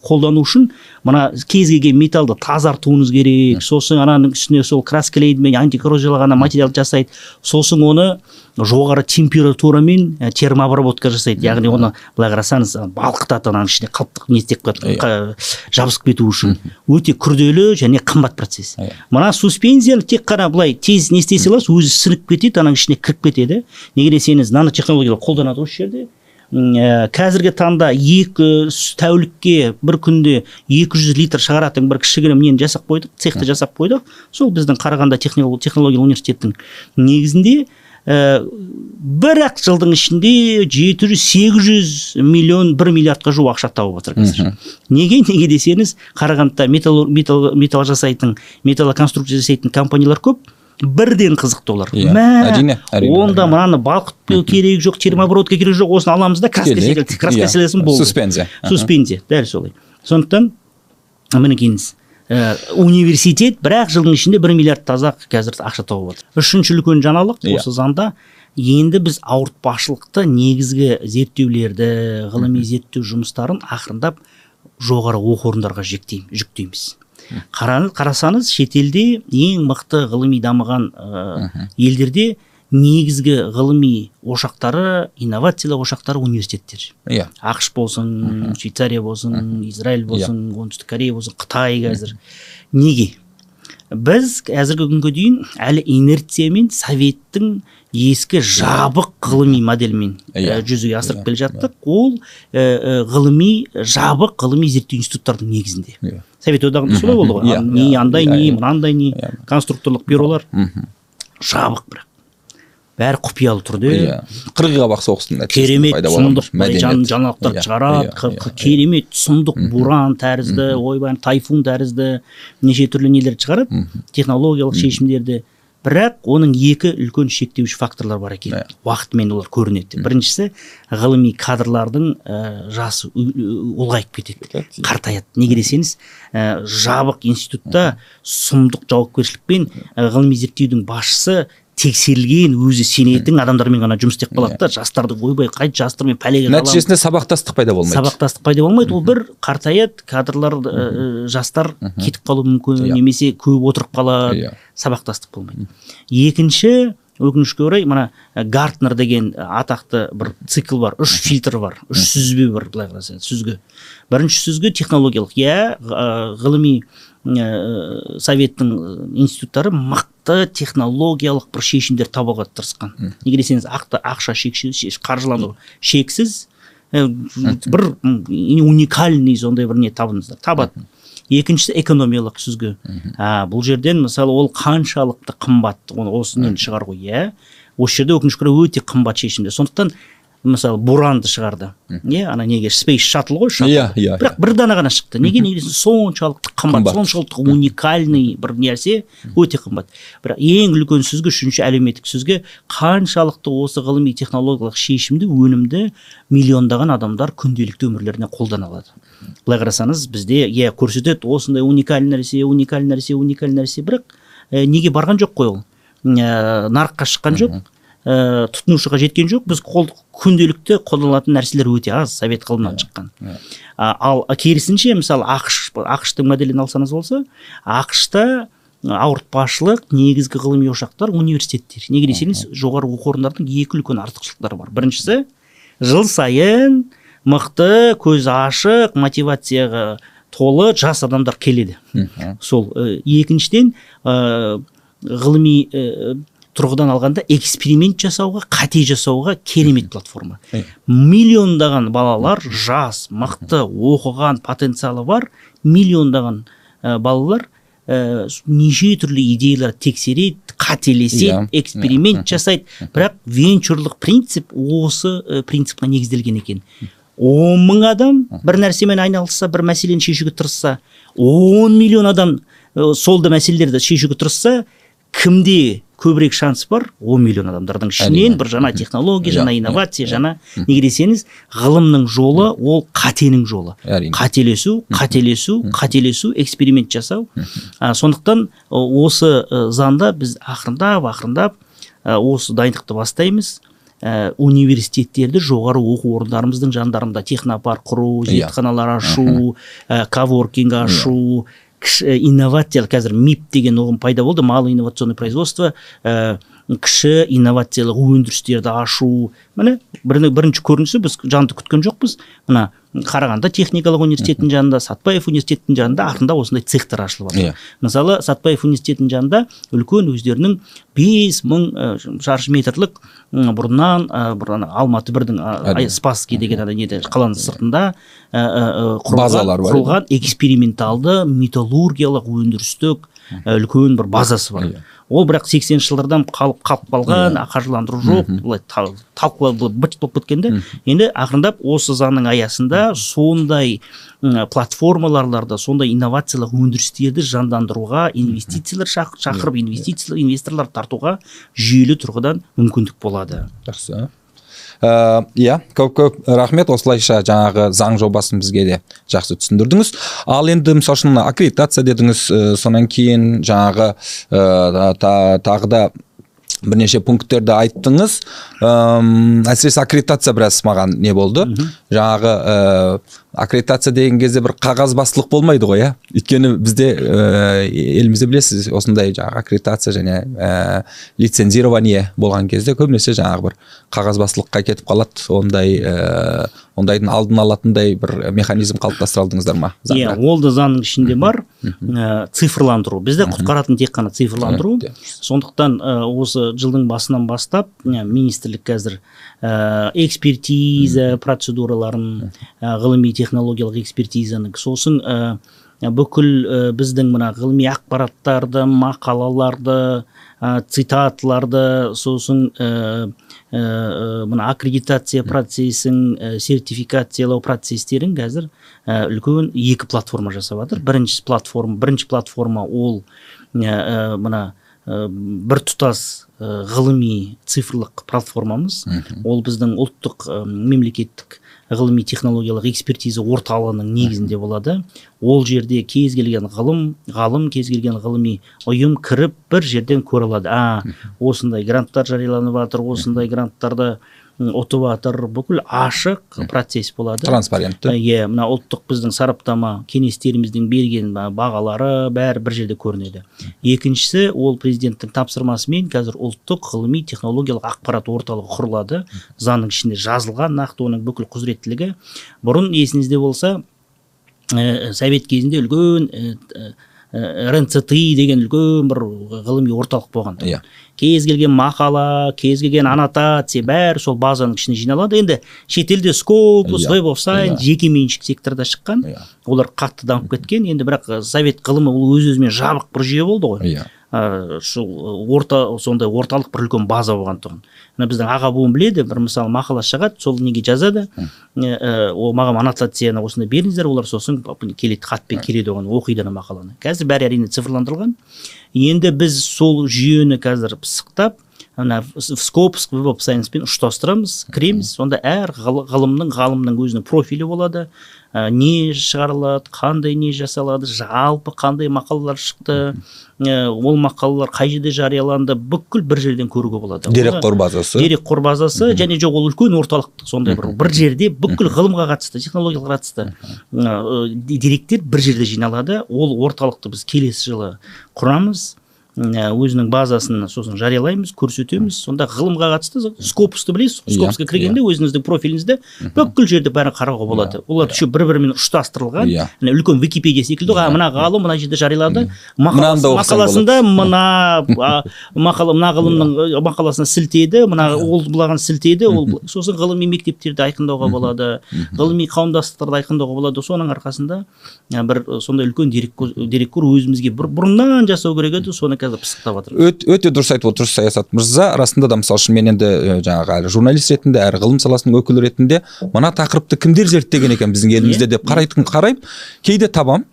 қолдану үшін мына кез келген металлды тазартуыңыз керек. Сосын ананың үстіне сол краскілейді антикоррозиялық ана материал жасайды. Сосын оны жоғары температурамен термообработка жасайды. Яғни оны былай қарасаңыз балқытады ананың ішіне қалыптық не істеп қа- жабысып кету үшін өте күрделі және қымбат процесс. Иә. мына суспензияны тек қана былай тез не істей саласыз өзі сіңіп кетеді ананың ішіне кіріп кетеді. Неге десеңіз нанотехнологиялар қолданады осы жерде. Ә, қазіргі таңда екі тәулікке бір күнде 200 литр шығаратын бір кішігірім нені жасап қойдық цехты жасап қойдық. Сол біздің технолог- технологиялық университеттің негізінде ә, бір ақ жылдың ішінде 700-800 миллион бір миллиардқа жуық ақша тауып отыр қазір. Неге неге десеңіз қарағандыда металл, металл, металл жасайтын металлоконструкция жасайтын компаниялар көп. Бірден қызықты олар. Иә, мә әрине, онда мынаны балқытпау керек жоқ термообработка керек жоқ осыны аламыз да краска секілді краска иә, селесін болды. суспензия. Суспензия дәл солай. Сондықтан мінекейіңіз ә, университет бір ақ жылдың ішінде бір миллиард таза қазір ақша тауып отыр. Үшінші үлкен жаңалық Иә. осы заңда. Енді біз ауыртпашылықты негізгі зерттеулерді ғылыми зерттеу жұмыстарын ақырындап жоғары оқу орындарға жүктейміз. Қарасаңыз шетелде ең мықты ғылыми дамыған ә, елдерде негізгі ғылыми ошақтары инновациялық ошақтары университеттер. Иә. Ақш болсын швейцария болсын израиль болсын оңтүстік корея болсын қытай қазір. Неге? Біз қазіргі күнге дейін әлі инерциямен советтің ескі жабық ғылыми моделімен Иә. ә, жүзеге асырып Иә, келе жаттық. Ол ә, ғылыми жабық ғылыми зерттеу институттардың негізінде. Иә. Совет одағында солай болды ғой. Иә, не иә, андай иә, не иә. мынандай не Иә. конструкторлық бюролар. Жабық бірақ. Бәрі құпиялы түрде иә. қырғи қабақ соғыстың керемет сұмдық жаңалықтарды Иә, шығарады иә, қ- иә, қ- иә. керемет сұмдық буран тәрізді ойбай тайфун тәрізді неше түрлі нелерді шығарады технологиялық шешімдерді. Бірақ оның екі үлкен шектеуші факторлар бар екен. Иә. уақытымен олар көрінеді. Біріншісі ғылыми кадрлардың ә, жасы ұлғайып кетеді. Кетеді. қартаяды неге десеңіз ә, жабық институтта сұмдық жауапкершілікпен ә, ғылыми зерттеудің басшысы тексерілген өзі сенетін адамдармен ғана жұмыс істеп қалады да. Жастарды ойбай қайт жастармен пәлеге нәтижесінде сабақтастық пайда болмайды. Сабақтастық пайда болмайды. Ол бір қартаяды кадрлар ә, жастар кетіп қалуы мүмкін Иә. немесе көп отырып қалады. Иә. сабақтастық болмайды. Екінші өкінішке орай мына ә, гартнер деген атақты бір цикл бар. Үш фильтр бар. Үш сүзбе бар былай қарасаңыз сүзгі. Бірінші сүзгі технологиялық. Иә ғылыми ә, советтің институттары мықты технологиялық бір шешімдер табуға тырысқан неге десеңіз ақта ақша шексіз қаржыландыру шексіз ә, бір уникальный сондай бір не табыңыздар табады. Екіншісі экономиялық сүзгі. А, бұл жерден мысалы ол қаншалықты қымбат оны осымен шығару иә? осы жерде өкінішке орай өте қымбат шешімдер. Сондықтан мысалы буранды шығарды. Иә ана неге спейс шаттл ғой шаттл Иә, иә, бірақ бір дана ғана шықты. Неге неге десең соншалықты қымбат Қымбат. соншалықты уникальный бір нәрсе өте қымбат. Бірақ ең үлкен сүзгі үшінші әлеуметтік сүзгі қаншалықты осы ғылыми технологиялық шешімді өнімді миллиондаған адамдар күнделікті өмірлеріне қолдана алады. Былай қарасаңыз бізде иә көрсетеді осындай уникальный нәрсе уникальный нәрсе уникальный нәрсе. Бірақ ә, неге барған жоқ қой ол? Ә, нарыққа шыққан жоқ. Ә, тұтынушыға жеткен жоқ. Біз қол, күнделікті қолданылатын нәрселер өте аз совет ғылымынан шыққан. А, ал керісінше мысалы ақш ақштың моделін алсаңыз болса ақшта ауыртпашылық негізгі ғылыми ошақтар университеттер. Неге десеңіз жоғары оқу орындарының екі үлкен артықшылықтары бар. Біріншісі жыл сайын мықты көзі ашық мотивацияға толы жас адамдар келеді. Сол ә, екіншіден ә, ғылыми ә, тұрғыдан алғанда эксперимент жасауға қате жасауға керемет платформа. Миллиондаған балалар жас мықты оқыған потенциалы бар. Миллиондаған ә, балалар ә, неше түрлі идеялар тексереді қателеседі Иә, эксперимент жасайды. Бірақ венчурлық принцип осы ә, принципқа негізделген екен. Он мың адам бір нәрсемен айналысса бір мәселені шешуге тырысса он миллион адам ә, сол да мәселелерді шешуге тырысса кімде көбірек шанс бар? Он миллион адамдардың. Ішінен бір жаңа технология Иә, жаңа иә, инновация иә. жаңа неге десеңіз ғылымның жолы ол қатенің жолы. Қателесу қателесу қателесу эксперимент жасау. А, сондықтан осы ы, заңда біз ақырындап ақырындап осы дайындықты бастаймыз. Ә, университеттерді жоғары оқу орындарымыздың жандарында технопарк құру Иә. зертханалар ашу ә, коворкинг ашу кіші инновациялық қазір мип деген ұғым пайда болды. Малое инновационное производство ә, кіші инновациялық өндірістерді ашу. Міне бірі- бірінші көрінісі біз жанды күткен жоқпыз. Мына қарағанды техникалық университетінің жанында сатпаев университетінің жанында ақырында осындай цехтар ашылып жатыр Иә. мысалы сатпаев университетінің жанында үлкен өздерінің бес мың ә, шаршы метрлік бұрыннан ә, бір ана алматы бірдің спасский деген ана неде қаланың сыртында ә, құрылған, Базалар бар. құрылған эксперименталды металлургиялық өндірістік үлкен бір базасы бар. Иә. Ол бірақ 80 жылдардан қалып қалып қалған қаржыландыру жоқ былай та- талқылау былай быт болып кеткен де. Енді ақырындап осы заңның аясында сондай платформаларларды сондай инновациялық өндірістерді жандандыруға инвестициялар шақ- шақырып инвестициялар инвесторлар тартуға жүйелі тұрғыдан мүмкіндік болады. Жақсы. Иә көп көп. Рахмет. Осылайша жаңағы заң жобасын бізге де жақсы түсіндірдіңіз. Ал енді мысалы үшін аккредитация дедіңіз ә, сонан кейін жаңағы ә, та- тағы да бірнеше пункттерді айттыңыз. Әм, әсіресе аккредитация біраз маған не болды. Жаңағы ә, аккредитация деген кезде бір қағазбастылық болмайды ғой иә? Өйткені бізде ә, елімізде білесіз осындай жаңағы аккредитация және ә, лицензирование болған кезде көбінесе жаңағы бір қағазбастылыққа кетіп қалады. Ондай ә, ондайдың алдын алатындай бір механизм қалыптастыра алдыңыздар ма иә ол да заңның ішінде бар. Ә, цифрландыру. Бізде құтқаратын тек қана цифрландыру. Сондықтан ә, осы жылдың басынан бастап ә, министрлік қазір ә, экспертиза процедураларын ә, ғылыми технологиялық экспертизаны. Сосын ә, бүкіл ә, біздің мына ғылыми ақпараттарды мақалаларды ә, цитатларды сосын ә, мына аккредитация процесін ә, сертификациялау процестерін қазір ә, үлкен екі платформа жасап жатыр. Бірінші платформа бірінші платформа ол ә, мына ә, біртұтас ғылыми цифрлық платформамыз. Ол біздің ұлттық ә, мемлекеттік ғылыми технологиялық экспертиза орталығының негізінде болады. Ол жерде кез келген ғылым ғалым кез келген ғылыми ұйым кіріп бір жерден көре алады. А осындай гранттар жарияланып жатыр осындай гранттарды ұтып жатыр бүкіл ашық процесс болады. Транспарентті. Иә мына ұлттық біздің сараптама кеңестеріміздің берген ба- бағалары бәрі бір жерде көрінеді. Екіншісі ол президенттің тапсырмасымен қазір ұлттық ғылыми технологиялық ақпарат орталығы құрылады. Заңның ішінде жазылған нақты оның бүкіл құзыреттілігі. Бұрын есіңізде болса ә, совет кезінде үлкен ә, рнцти деген үлкен бір ғылыми орталық болған иә. Кез келген мақала кез келген аннотация бәрі сол базаның ішіне жиналады. Енді шетелде скопус Иә, веб оф сайенс иә. жекеменшік секторда шыққан. Иә. олар қатты дамып кеткен. Енді бірақ ә, совет ғылымы ол өз өзімен жабық бір жүйе болды ғой. Иә. Ә, сол орта сондай орталық бір үлкен база болған тұғын. Мына біздің аға буын біледі бір мысалы мақала шығады сол неге жазады? Ә, ә, ол маған аннотацияны осындай беріңіздер олар сосын келеді хатпен келеді оған оқиды ана мақаланы. Қазір бәрі әрине цифрландырылған. Енді біз сол жүйені қазір пысықтап ана скопус веб ұштастырамыз кіреміз. Сонда әр ғыл- ғылымның ғалымның өзінің профилі болады. Ә, не шығарылады қандай не жасалады жалпы қандай мақалалар шықты. Ә, ол мақалалар қай жерде жарияланды бүкіл бір жерден көруге болады. Дерекқор базасы дерекқор базасы және жоқ ол үлкен орталық сондай бір бір жерде бүкіл ғылымға қатысты технологияға қатысты. Ә, деректер бір жерде жиналады. Ол орталықты біз келесі жылы құрамыз. Өзінің базасын сосын жариялаймыз көрсетеміз. Сонда ғылымға қатысты скопусты білесіз Иә, скопусқа кіргенде өзіңіздің профиліңізді бүкіл жерде бәрін қарауға болады. Олар еще бір бірімен ұштастырылған. Иә. үлкен википедия секілді ғой. Мына ғалым мына жерде жариялады. Мақаласында мына мақала мына ғылымның ы, мақаласына сілтеді мына ол бұлаған сілтеді. Ол сосын ғылыми мектептерді айқындауға болады. Ғылыми қауымдастықтарды айқындауға болады. Соның арқасында бір ы, сондай үлкен дереккөз дереккөр өзімізге. Бұрыннан жасау керек еді. Соны қазір пысықтап жатырмыз өте, өте дұрыс айтып отырсыз саясат мырза. Расында да мысалы үшін мен енді жаңағы әрі журналист ретінде әрі ғылым саласының өкілі ретінде мына тақырыпты кімдер зерттеген екен біздің елімізде деп қарайтын қараймын. Кейде табам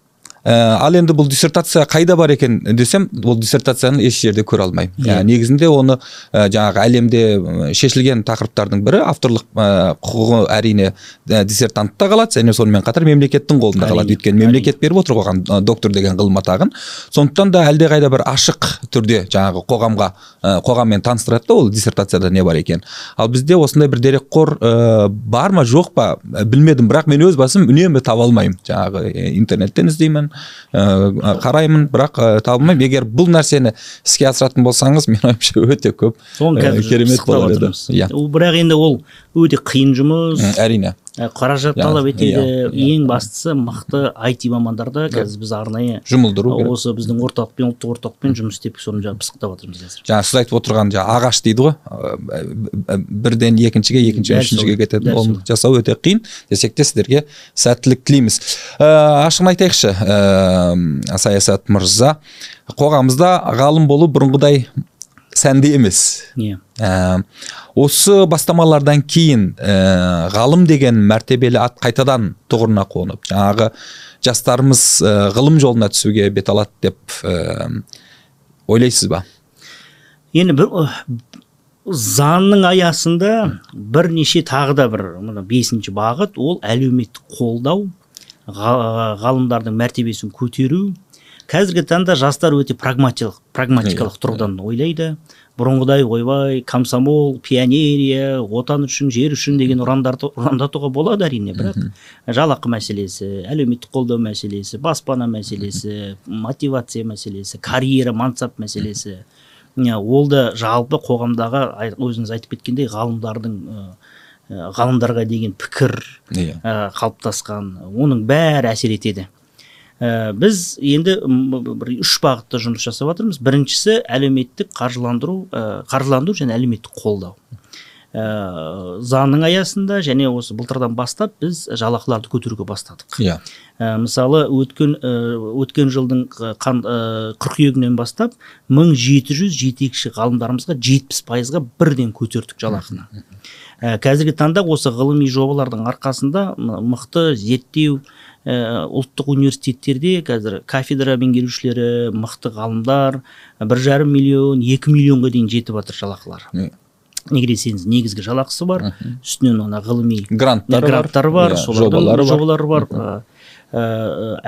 Ә, ал енді бұл диссертация қайда бар екен десем ол диссертацияны еш жерде көре алмаймын Иә. ә, негізінде оны ә, жаңағы әлемде шешілген тақырыптардың бірі авторлық ә, құқығы әрине ә, диссертантта қалады және сонымен қатар мемлекеттің қолында қалады өйткені мемлекет беріп отыр оған доктор деген ғылым атағын сондықтан да әлдеқайда бір ашық түрде жаңағы қоғамға ә, қоғаммен таныстырады да ол диссертацияда не бар екен ал бізде осындай бір дерекқор ә, бар ма жоқ па білмедім. Бірақ мен өз басым үнемі таба алмаймын. Жаңағы интернеттен іздеймін. Ә, қараймын бірақ ә, таба алмаймын. Егер бұл нәрсені іске асыратын болсаңыз мен ойымша өте көп соны ә, қазір керемет болар еді. иә. Бірақ енді ол өте қиын жұмыс. Әрине. Қаражат Иә, талап етеді. иә, иә. ең бастысы мықты IT мамандарды қазір біз арнайы жұмылдыру керек. осы біздің орталықпен ұлттық орталықпен жұмыс істеп соны жаңағы пысықтап жатырмыз қазір. Жаңа сіз айтып отырған жаңағы ағаш дейді ғой ә, бірден екіншіге екіншіден Дәл үшіншіге дәл оны жасау өте қиын. Десек те сіздерге сәттілік тілейміз. Ә, ашығын айтайықшы ә, саясат мырза. Қоғамымызда ғалым болу бұрынғыдай сәнді емес иә. Ә, осы бастамалардан кейін ә, ғалым деген мәртебелі ат қайтадан тұғырына қонып жаңағы жастарымыз ә, ғылым жолына түсуге бет алады деп ә, ойлайсыз ба? Енді бір заңның аясында бірнеше тағы да бір мына бесінші бағыт ол әлеуметтік қолдау ға- ғалымдардың мәртебесін көтеру қазіргі таңда жастар өте прагматикалық прагматикалық тұрғыдан ойлайды. Бұрынғыдай ойбай комсомол пионерия отан үшін жер үшін деген ұрандарды ұрандатуға болады әрине бірақ жалақы мәселесі әлеуметтік қолдау мәселесі баспана мәселесі мотивация мәселесі карьера мансап мәселесі. Ол да жалпы қоғамдағы өзіңіз айтып кеткендей ғалымдардың ғалымдарға деген пікір иә қалыптасқан оның бәрі әсер етеді. Ә, біз енді бір үш бағытта жұмыс жасап жатырмыз біріншісі әлеуметтік қаржыландыру ә, қаржыландыру және әлеуметтік қолдау. Ә, заңның аясында және осы былтырдан бастап біз жалақыларды көтеруге бастадық. Иә. Ә, мысалы өткен ә, өткен жылдың қан, ә, қыркүйегінен бастап 1700 жетекші ғалымдарымызға 70 пайызға бірден көтердік жалақыны. Ә, қазіргі таңда осы ғылыми жобалардың арқасында мықты зерттеу ә, ұлттық университеттерде қазір кафедра меңгерушілері мықты ғалымдар бір жарым миллион екі миллионға дейін жетіп жатыр жалақылары неге десеңіз негізгі жалақысы бар үстінен ана ғылыми гранттары бар, гранттары бар иә, солардың жобалары бар. жобалары бар. Ә,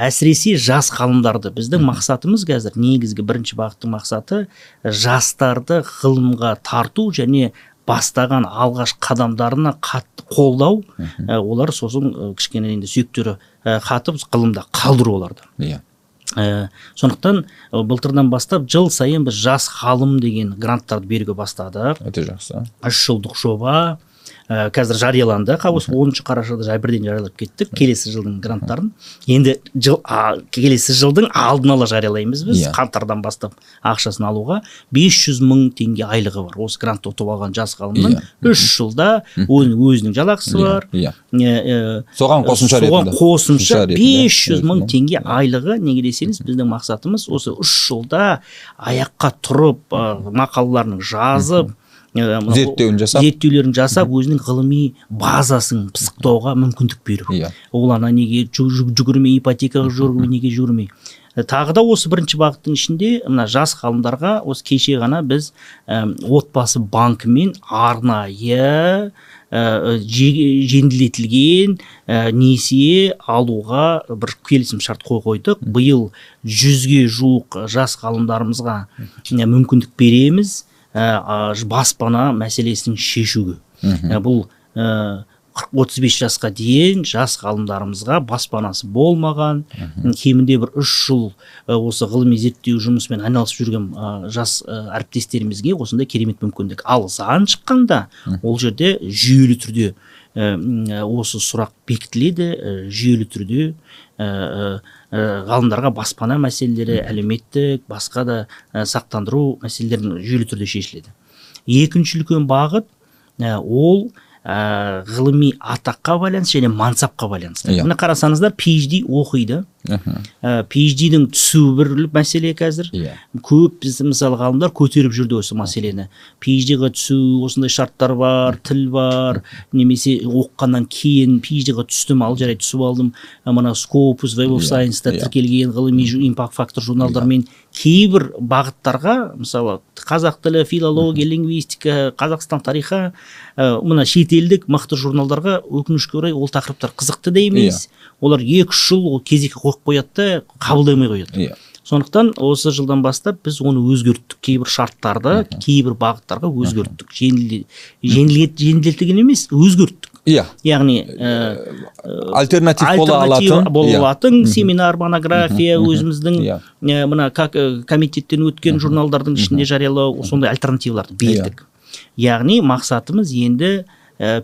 әсіресе жас ғалымдарды. Біздің мақсатымыз қазір негізгі бірінші бағыттың мақсаты жастарды ғылымға тарту және бастаған алғаш қадамдарына қатты қолдау ә, олар сосын ә, кішкене енді сүйектері ә, қатып ғылымда қалдыру оларды. Иә. Ә, сондықтан ә, былтырдан бастап жыл сайын біз жас ғалым деген гранттарды беруге бастадық. Өте жақсы. Үш жылдық жоба ә, қазір жарияланды. Осы оныншы қарашада жа- бірден жариялап кеттік. Келесі жылдың гранттарын. Енді жыл а, келесі жылдың алдын ала жариялаймыз біз. Иә. қаңтардан бастап ақшасын алуға 500 мың теңге айлығы бар. Осы грантты ұтып алған жас ғалымның Иә. үш жылда оның өзінің жалақысы Иә, бар. иә. Соған қосымша соған қосымша ретінде. 500 мың теңге айлығы. Неге десеңіз біздің мақсатымыз осы үш жылда аяққа тұрып ә, мақалаларын жазып Зерттеуін жасап. зерттеулерін жасап өзінің ғылыми базасын пысықтауға мүмкіндік беру. Иә. ол ана неге жү- жү- жүгірмей ипотекаға жүгірмей неге жүгірмей? Тағы да осы бірінші бағыттың ішінде мына жас ғалымдарға осы кеше ғана біз әм, отбасы банкімен арнайы ә, же- жеңілдетілген ә, несие алуға бір келісім шарт қой қойдық. Биыл жүзге жуық жас ғалымдарымызға ә, мүмкіндік береміз. Баспана мәселесін шешуге. Ә, бұл ә, 35 жасқа дейін жас ғалымдарымызға баспанасы болмаған. Кемінде бір үш жыл ә, осы ғылыми зерттеу жұмысымен айналысып жүрген ә, жас ә, әріптестерімізге осындай керемет мүмкіндік ал заң шыққанда ол жерде жүйелі түрде ә, ә, осы сұрақ бекітіледі ә, жүйелі түрде ә, ә, ә, ғалымдарға баспана мәселелері әлеуметтік басқа да ә, сақтандыру мәселелерін жүйелі түрде шешіледі екінші үлкен бағыт ә, ол ә, ғылыми атаққа байланысты және мансапқа байланысты Иә. міне қарасаңыздар PhD оқиды. Ә, PhD-дің түсуі бір мәселе қазір. Иә. көп біз мысалы ғалымдар көтеріп жүрді осы мәселені. PhD-ға түсу осындай шарттар бар тіл бар немесе оқығаннан кейін PhD-ға түстім ал жарайды түсіп алдым. Ә, мына Scopus Web of Иә, Science-та иә. тіркелген ғылыми импакт фактор журналдармен кейбір бағыттарға мысалы қазақ тілі филология лингвистика қазақстан тарихы ә, мына шетелдік мықты журналдарға өкінішке орай ол тақырыптар қызықты да емес олар екі үш жыл ол кезекке қойып қояды да қабылдамай қояды. Иә. сондықтан осы жылдан бастап біз оны өзгерттік. Кейбір шарттарды кейбір бағыттарға өзгерттік. Жеңілде- жеңілдет- жеңілдетілген емес өзгерттік. Иә. яғни ә, Альтернатив бола алатын. бола Иә. алатын семинар монография өзіміздің мына как комитеттен өткен журналдардың ішінде жариялау сондай альтернативаларды бердік. Яғни мақсатымыз енді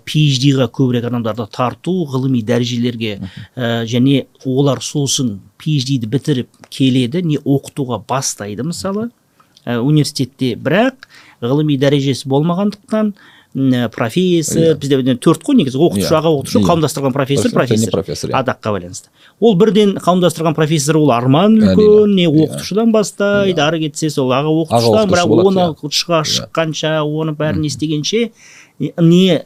PhD-ға көбірек адамдарды тарту ғылыми дәрежелерге ә, және олар сосын PhD-ді бітіріп келеді не оқытуға бастайды мысалы ә, университетте бірақ ғылыми дәрежесі болмағандықтан ә, профессор бізде енді төрт қой негізі оқытушы Иә. аға оқытушы Иә. қауымдастырған профессор Профессор, профессор иә. атаққа байланысты ол бірден қауымдастырған профессор ол арман үлкен не Иә. оқытушыдан бастайды ары кетсе сол аға оқытушыдан оқытушы бірақ оны иә. шыға шыққанша оны бәрін естігенше не не,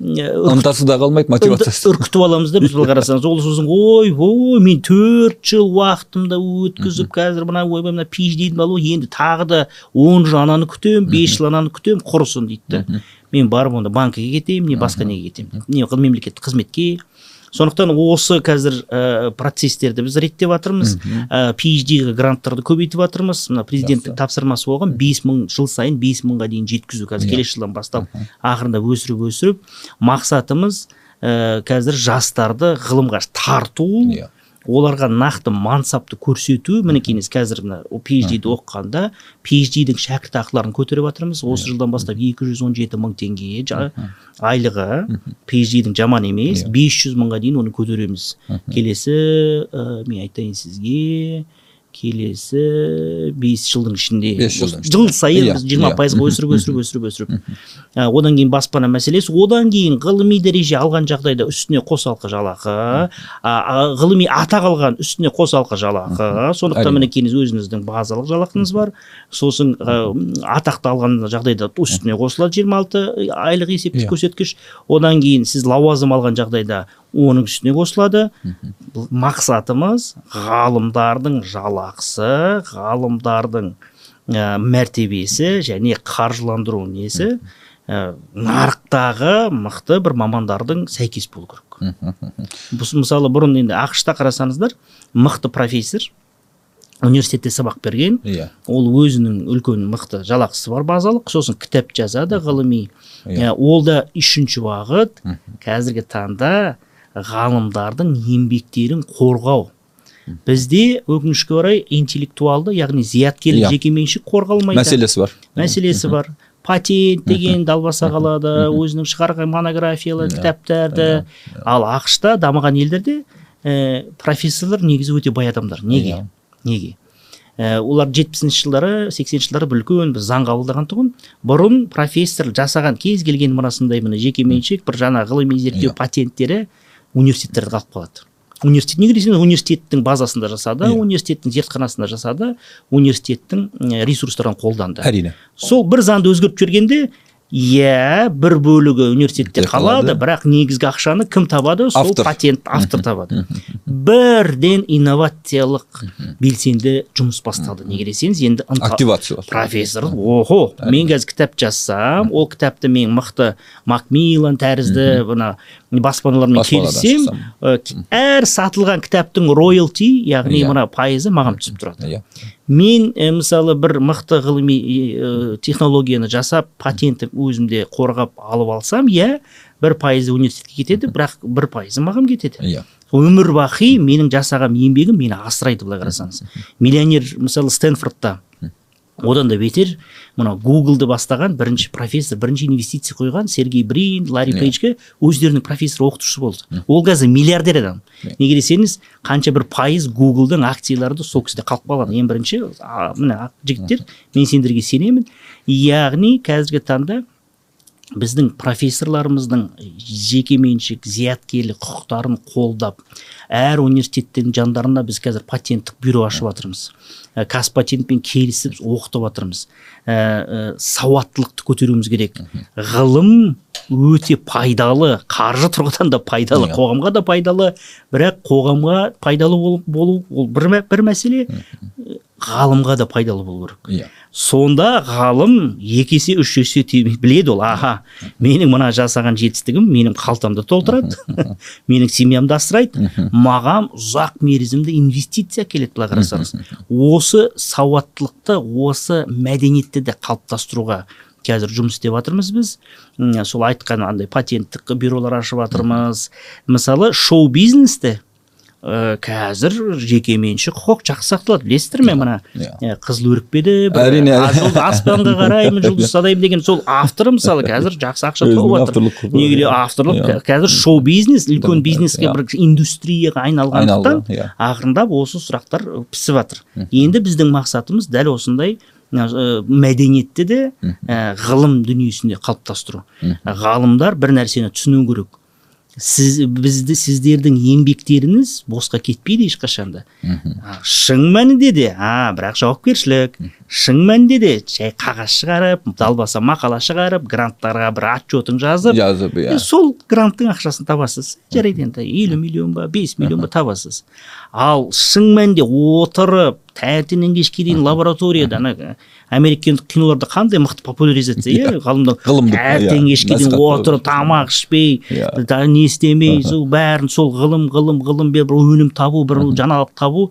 ынтасы да қалмайды мотивациясы. үркітіп аламыз да біз былай қарасаңыз. Ол сосын ой ой мен төрт жыл уақытымды өткізіп қазір мына ойбай мына PhD-ді алу енді тағы да он жыл ананы күтемін бес жыл ананы күтемін құрысын дейді да. Мен барып онда банкіге кетемін не басқа неге кетемін? Не мемлекеттік қызметке сондықтан осы қазір ә, процесстерді біз реттеп жатырмыз. Ә, PhD-ға гранттарды көбейтіп жатырмыз. Мына президенттің тапсырмасы болған бес мың жыл сайын бес мыңға дейін жеткізу қазір келесі жылдан бастап ақырындап өсіріп өсіріп мақсатымыз ә, қазір жастарды ғылымға тарту Иә. Оларға нақты мансапты көрсету мінекейіңіз қазір мына PhD-ді оқығанда PhD-дің шәкіртақыларын көтеріп жатырмыз осы жылдан бастап 217 мың теңге айлығы PhD-дің жаман емес 500 мыңға дейін оны көтереміз. Келесі ә, мен айтайын сізге келесі бес жылдың ішінде. Бес жылдың осы жыл сайын Иә, біз жиырма иә. пайызға өсіріп өсіріп өсіріп өсіріп. Одан кейін баспана мәселесі. Одан кейін ғылыми дәреже алған жағдайда үстіне қосалқы жалақы ғылыми атақ алған үстіне қосалқы жалақы. Сондықтан мінекейіңіз өзіңіздің базалық жалақыңыз бар. Сосын атақты алған жағдайда үстіне қосылады 26 айлық есептік Иә. көрсеткіш. Одан кейін сіз лауазым алған жағдайда оның үстіне қосылады. Бұл мақсатымыз ғалымдардың жалақысы ғалымдардың ә, мәртебесі және қаржыландыру несі ә, нарықтағы мықты бір мамандардың сәйкес болу керек. Бұс- мысалы бұрын енді ақш та қарасаңыздар мықты профессор университетте сабақ берген иә. ол өзінің үлкен мықты жалақысы бар базалық сосын кітап жазады ғылыми. Иә. Ә, ол да үшінші бағыт. Қазіргі таңда ғалымдардың еңбектерін қорғау. Бізде өкінішке орай интеллектуалды яғни зияткерлік жекеменшік қорғалмайды. Мәселесі бар. Мәселесі бар. Патент деген далбаса қалады өзінің шығарған монографиялар кітаптарды. Ал ақшта дамыған елдерде ә, профессорлар негізі өте бай адамдар. Неге? Неге? Ә, олар жетпісінші жылдары сексенінші жылдары бір үлкен бір заң қабылдаған тұғын. Бұрын профессор жасаған кез келген мынасындай міне жекеменшік бір жаңа ғылыми зерттеу Иә. патенттері университеттерде қалып қалады университет неге десеңіз университеттің базасында жасады Иә. университеттің зертханасында жасады университеттің ресурстарын қолданды. Әрине. Сол бір заңды өзгертіп жібергенде иә бір бөлігі университетте қалады. бірақ негізгі ақшаны кім табады? Сол Автор. патент автор табады. Бірден инновациялық белсенді жұмыс басталды. неге десеңіз енді активация профессор охо мен қазір кітап жазсам ол кітапты мен мықты макмиллан тәрізді мына баспаналармен келіссем әр сатылған кітаптың роялти яғни Иә. мына пайызы маған түсіп тұрады. Иә. Мен ә, мысалы бір мықты ғылыми ә, технологияны жасап патентті өзімде қорғап алып алсам иә бір пайызы университетке кетеді бірақ бір пайызы маған кетеді. Иә. Өмір бақи менің жасаған еңбегім мені асырайды былай қарасаңыз. Миллионер мысалы стэнфордта одан да бетер. Мына гуглды бастаған бірінші профессор бірінші инвестиция қойған сергей брин ларри Иә. пейджге өздерінің профессор оқытушысы болды. Ол қазір миллиардер адам. Иә. неге десеңіз қанша бір пайыз гуглдың акциялары да сол кісіде қалып қалған ең бірінші міне жігіттер мен сендерге сенемін. Яғни қазіргі таңда біздің профессорларымыздың жекеменшік зияткерлік құқықтарын қолдап әр университеттің жандарына біз қазір патенттік бюро ашып жатырмыз. Ә, казпатентпен келісіп оқытып жатырмыз. Ә, ә, сауаттылықты көтеруіміз керек. Ғылым өте пайдалы қаржы тұрғыдан да пайдалы Иә. қоғамға да пайдалы бірақ қоғамға пайдалы болу, ол бір, бір мәселе ғалымға да пайдалы болу керек. Иә. Сонда ғалым екі есе үш есе біледі ол аха менің мына жасаған жетістігім менің қалтамды толтырады менің семьямды асырайды маған ұзақ мерзімді инвестиция келеді былай қарасаңыз. Осы сауаттылықты осы мәдениетті де қалыптастыруға қазір жұмыс істеп жатырмыз біз. Сол айтқан андай патенттік бюролар ашып жатырмыз мысалы шоу бизнесте ә, қазір жекеменшік құқық жақсы сақталады. Білесіздер ме мына иә. ә, қызыл өрікпеді бір Әрине. аспанға қараймын жұлдыз садаймын деген сол авторы мысалы қазір жақсы ақша тауып жатыр неге авторлық Иә. қазір шоу бизнес үлкен Иә. бизнеске бір индустрияға айналғандықтан иә. ақырындап осы сұрақтар пісіп жатыр енді біздің мақсатымыз дәл осындай мәдениетті де ғылым дүниесінде қалыптастыру. Ғалымдар бір нәрсені түсіну керек. Сіз бізді сіздердің еңбектеріңіз босқа кетпейді ешқашанда. А, шын мәнінде де а бірақ жауапкершілік. Шын мәнінде де жай қағаз шығарып далбаса мақала шығарып гранттарға бір отчетын жазып жазып иә. сол гранттың ақшасын табасыз. Жарайды енді елу миллион ба бес миллион ба табасыз. Ал шын мәнінде отырып таңертеңнен кешке дейін лабораторияда ана американдық киноларда қандай мықты популяризация иә. ғылымда Ғылымды, таңертең иә, кешке дейін отырып тамақ ішпей Иә. не істемей сол бәрін сол ғылым ғылым ғылым бір өнім табу бір жаңалық табу.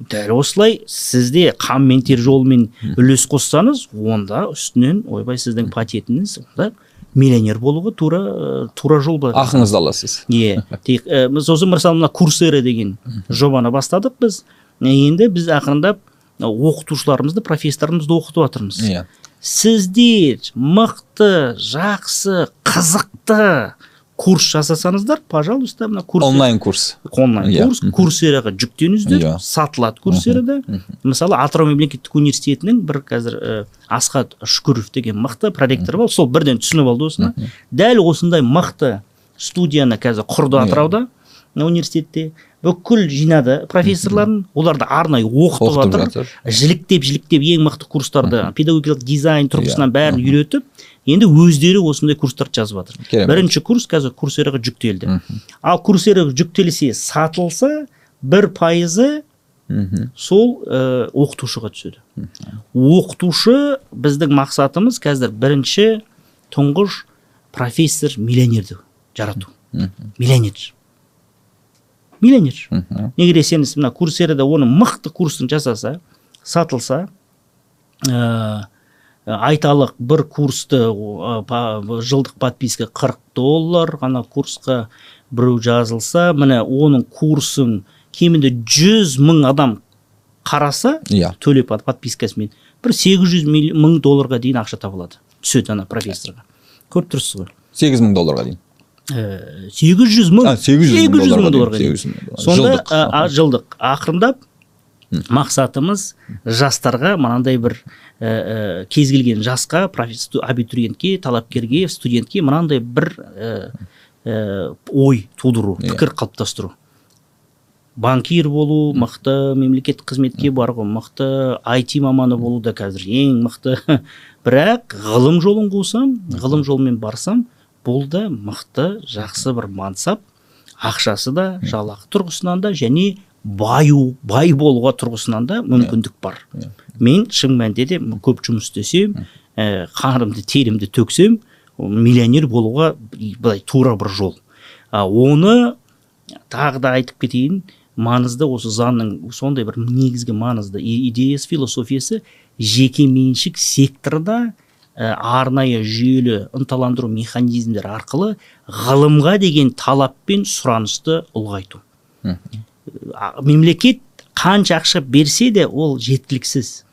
Дәл осылай сізде қан мен тер жолымен үлес қоссаңыз онда үстінен ойбай сіздің патентіңіз онда миллионер болуға тура тура жол бар. Ақыңызды аласыз. Иә сосын мысалы мына курсера деген жобаны бастадық біз. Енді біз ақырындап оқытушыларымызды профессорларымызды оқытып жатырмыз. Иә. Сіздер мықты жақсы қызықты курс жасасаңыздар пожалуйста мына курс онлайн курс. Онлайн Иә. курс курсераға жүктеңіздер Иә. сатылады курсерада мысалы атырау мемлекеттік университетінің бір қазір ә, асхат шүкіров деген мықты проректор бар. Сол бірден түсініп алды осыны. Дәл осындай мықты студияны қазір құрды Иә. атырауда университетте. Бүкіл жинады профессорларын. Оларды арнайы оқытып жатыр. жіліктеп жіліктеп ең мықты курстарды педагогикалық дизайн тұрғысынан бәрін үйретіп енді өздері осындай курстарды жазып жатыр. Бірінші курс қазір курсераға жүктелді. Ал курсераға жүктелсе сатылса бір пайызы сол ә, оқытушыға түседі. Оқытушы біздің мақсатымыз қазір бірінші тұңғыш профессор миллионерді жарату. Миллионер. Миллионер. Неге десеңіз мына курсерада оның мықты курсын жасаса сатылса ә, айталық бір курсты жылдық подписка 40 доллар ғана курсқа біреу жазылса міне оның курсын кемінде 100 мың адам қараса иә. төлеп подпискасымен бір 800 милли- мың долларға дейін ақша табылады. Түседі ана профессорға. Көріп тұрсыз ғой? Сегіз мың долларға дейін. Э, сегіз жүз мың. А, 800 мың долларға дейін, долларға дейін. 800 мың долларға. сонда жылдық. ақырындап мақсатымыз жастарға мынандай бір ә, кез келген жасқа абитуриентке талапкерге студентке мынандай бір ә, ә, ой тудыру Иә. пікір қалыптастыру. Банкир болу мықты мемлекеттік қызметке бару мықты IT маманы болу да қазір ең мықты. Бірақ ғылым жолын қусам ғылым жолымен барсам бұл да мықты жақсы бір мансап ақшасы да жалақы тұрғысынан да және баю бай болуға тұрғысынан да мүмкіндік бар. Мен шын мәнінде де көп жұмыс істесем ә, қанымды терімді төксем миллионер болуға былай тура бір жол. А, оны тағы да айтып кетейін маңызды осы заңның сондай бір негізгі маңызды идеясы философиясы жеке меншік секторда ә, арнайы жүйелі ынталандыру механизмдері арқылы ғылымға деген талап пен сұранысты ұлғайту. А, мемлекет қанша ақша берсе де ол жеткіліксіз.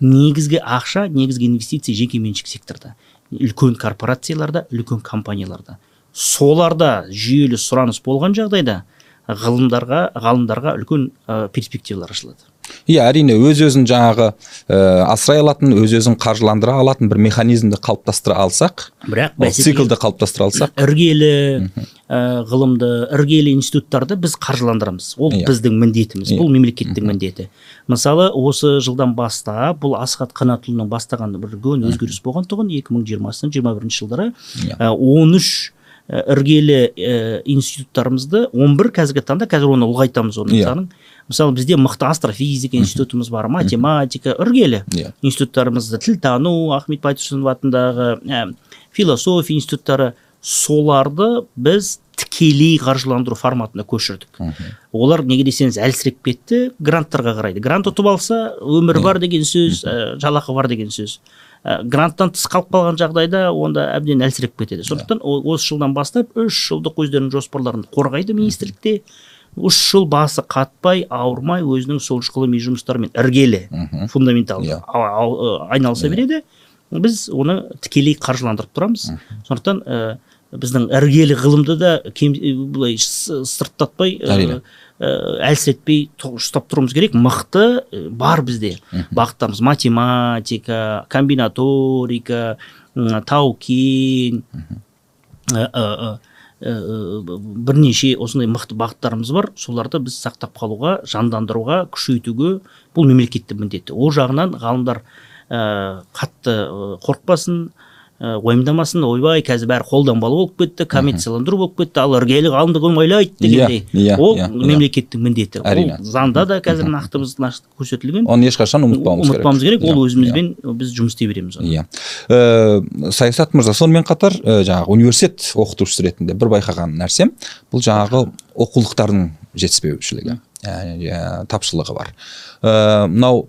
Негізгі ақша негізгі инвестиция жеке меншік секторда. Үлкен корпорацияларда үлкен компанияларда. Соларда жүйелі сұраныс болған жағдайда ғылымдарға ғалымдарға үлкен ә, перспективалар ашылады. Иә әрине өз өзін жаңағы ә, асырай алатын өз өзін қаржыландыра алатын бір механизмді қалыптастыра алсақ бірақ ол бәсекеге циклді қалыптастыра алсақ іргелі ә, ғылымды іргелі институттарды біз қаржыландырамыз. Ол Иә. біздің міндетіміз Иә. бұл мемлекеттің міндеті. Мысалы осы жылдан бастап бұл асхат қанатұлының бастаған бір үлкен өзгеріс болғандығын екі мың жиырмасыншы жиырма бірінші жылдары Иә. ә, он үш іргелі ә, институттарымызды он бір қазіргі таңда қазір оны ұлғайтамыз оның санын мысалы бізде мықты астрофизика институтымыз бар математика іргелі Иә. институттарымызды тілтану ахмет байтұрсынов атындағы ә, философия институттары соларды біз тікелей қаржыландыру форматына көшірдік. Олар неге десеңіз әлсіреп кетті гранттарға қарайды. Грант ұтып алса өмір бар деген сөз ә, жалақы бар деген сөз. Ә, гранттан тыс қалып қалған жағдайда онда әбден әлсіреп кетеді. Сондықтан о- осы жылдан бастап үш жылдық өздерінің жоспарларын қорғайды министрлікте. Үш жыл басы қатпай ауырмай өзінің сол ғылыми жұмыстарымен іргелі фундаменталды Иә. айналыса береді. Біз оны тікелей қаржыландырып тұрамыз. Сондықтан ә, біздің іргелі ғылымды да кем былай сырттатпай Әрине. әлсіретпей ұстап тұруымыз керек. Мықты бар бізде. Бағыттарымыз математика комбинаторика тау кен бірнеше осындай мықты бағыттарымыз бар. Соларды біз сақтап қалуға жандандыруға күшейтуге бұл мемлекеттің міндеті ол жағынан ғалымдар ә, қатты қорықпасын. Уайымдамасын ойбай қазір бәрі қолданбалы болып кетті коммерцияландыру болып кетті ал іргелі ғалымды кім ойлайды дегендей. Иә, иә, ол иә, иә. мемлекеттің міндеті. Әрине. ол заңда да қазір нақты көрсетілген. Оны ешқашан ұмытпауымыз керек. Ұмытпауымыз керек ол Иә, өзімізбен біз жұмыс істей береміз иә. Ә, саясат мырза сонымен қатар ә, жаңағы университет оқытушысы ретінде бір байқаған нәрсем бұл жаңағы оқулықтардың жетіспеушілігі. Ә, тапшылығы бар. Ә, мынау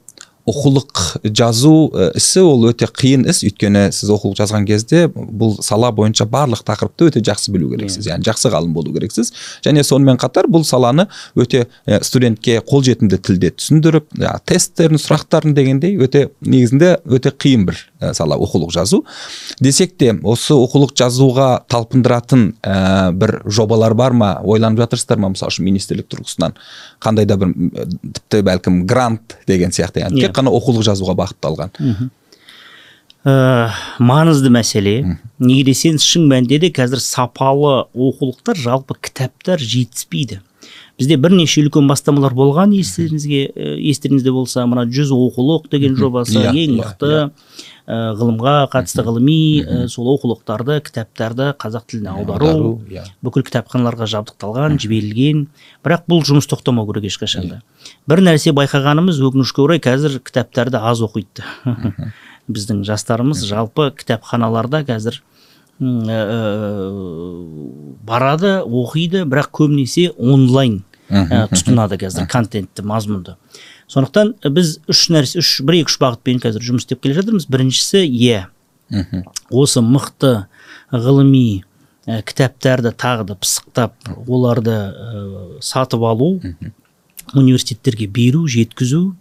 оқулық жазу ә, ісі ол өте қиын іс. Өйткені сіз оқулық жазған кезде бұл сала бойынша барлық тақырыпты өте жақсы білу керексіз. Яғни жақсы ғалым болу керексіз. Және сонымен қатар бұл саланы өте ә, студентке қолжетімді тілде түсіндіріп жаңағы тесттерін сұрақтарын дегендей өте негізінде өте қиын бір ә, сала оқулық жазу. Десек те осы оқулық жазуға талпындыратын ә, бір жобалар бар ма? Ойланып жатырсыздар ма? Мысалы үшін министрлік тұрғысынан қандай да бір тіпті бәлкім грант деген сияқты. Яғни Иә. Тек қана оқулық жазуға бағытталған. Ә, маңызды мәселе. Неге десеңіз шын мәнінде де қазір сапалы оқулықтар жалпы кітаптар жетіспейді. Бізде бірнеше үлкен бастамалар болған естеріңізге ә, естеріңізде болса мына жүз оқулық деген жобасы Иә, ең иә, мықты иә. ә, ғылымға қатысты ғылыми ә, сол оқулықтарды кітаптарды қазақ тіліне аудару бүкіл кітапханаларға жабдықталған жіберілген. Бірақ бұл жұмыс тоқтамау керек ешқашан да бір нәрсе байқағанымыз өкінішке орай қазір кітаптарды аз оқиды. Біздің жастарымыз жалпы кітапханаларда қазір барады оқиды бірақ көбінесе онлайн. Ә, тұтынады қазір контентті мазмұнды. Сондықтан біз үш нәрсе үш бір екі үш бағытпен қазір жұмыс істеп келе жатырмыз. Біріншісі иә осы мықты ғылыми ә, кітаптарды тағы да пысықтап оларды ә, сатып алу университеттерге беру жеткізу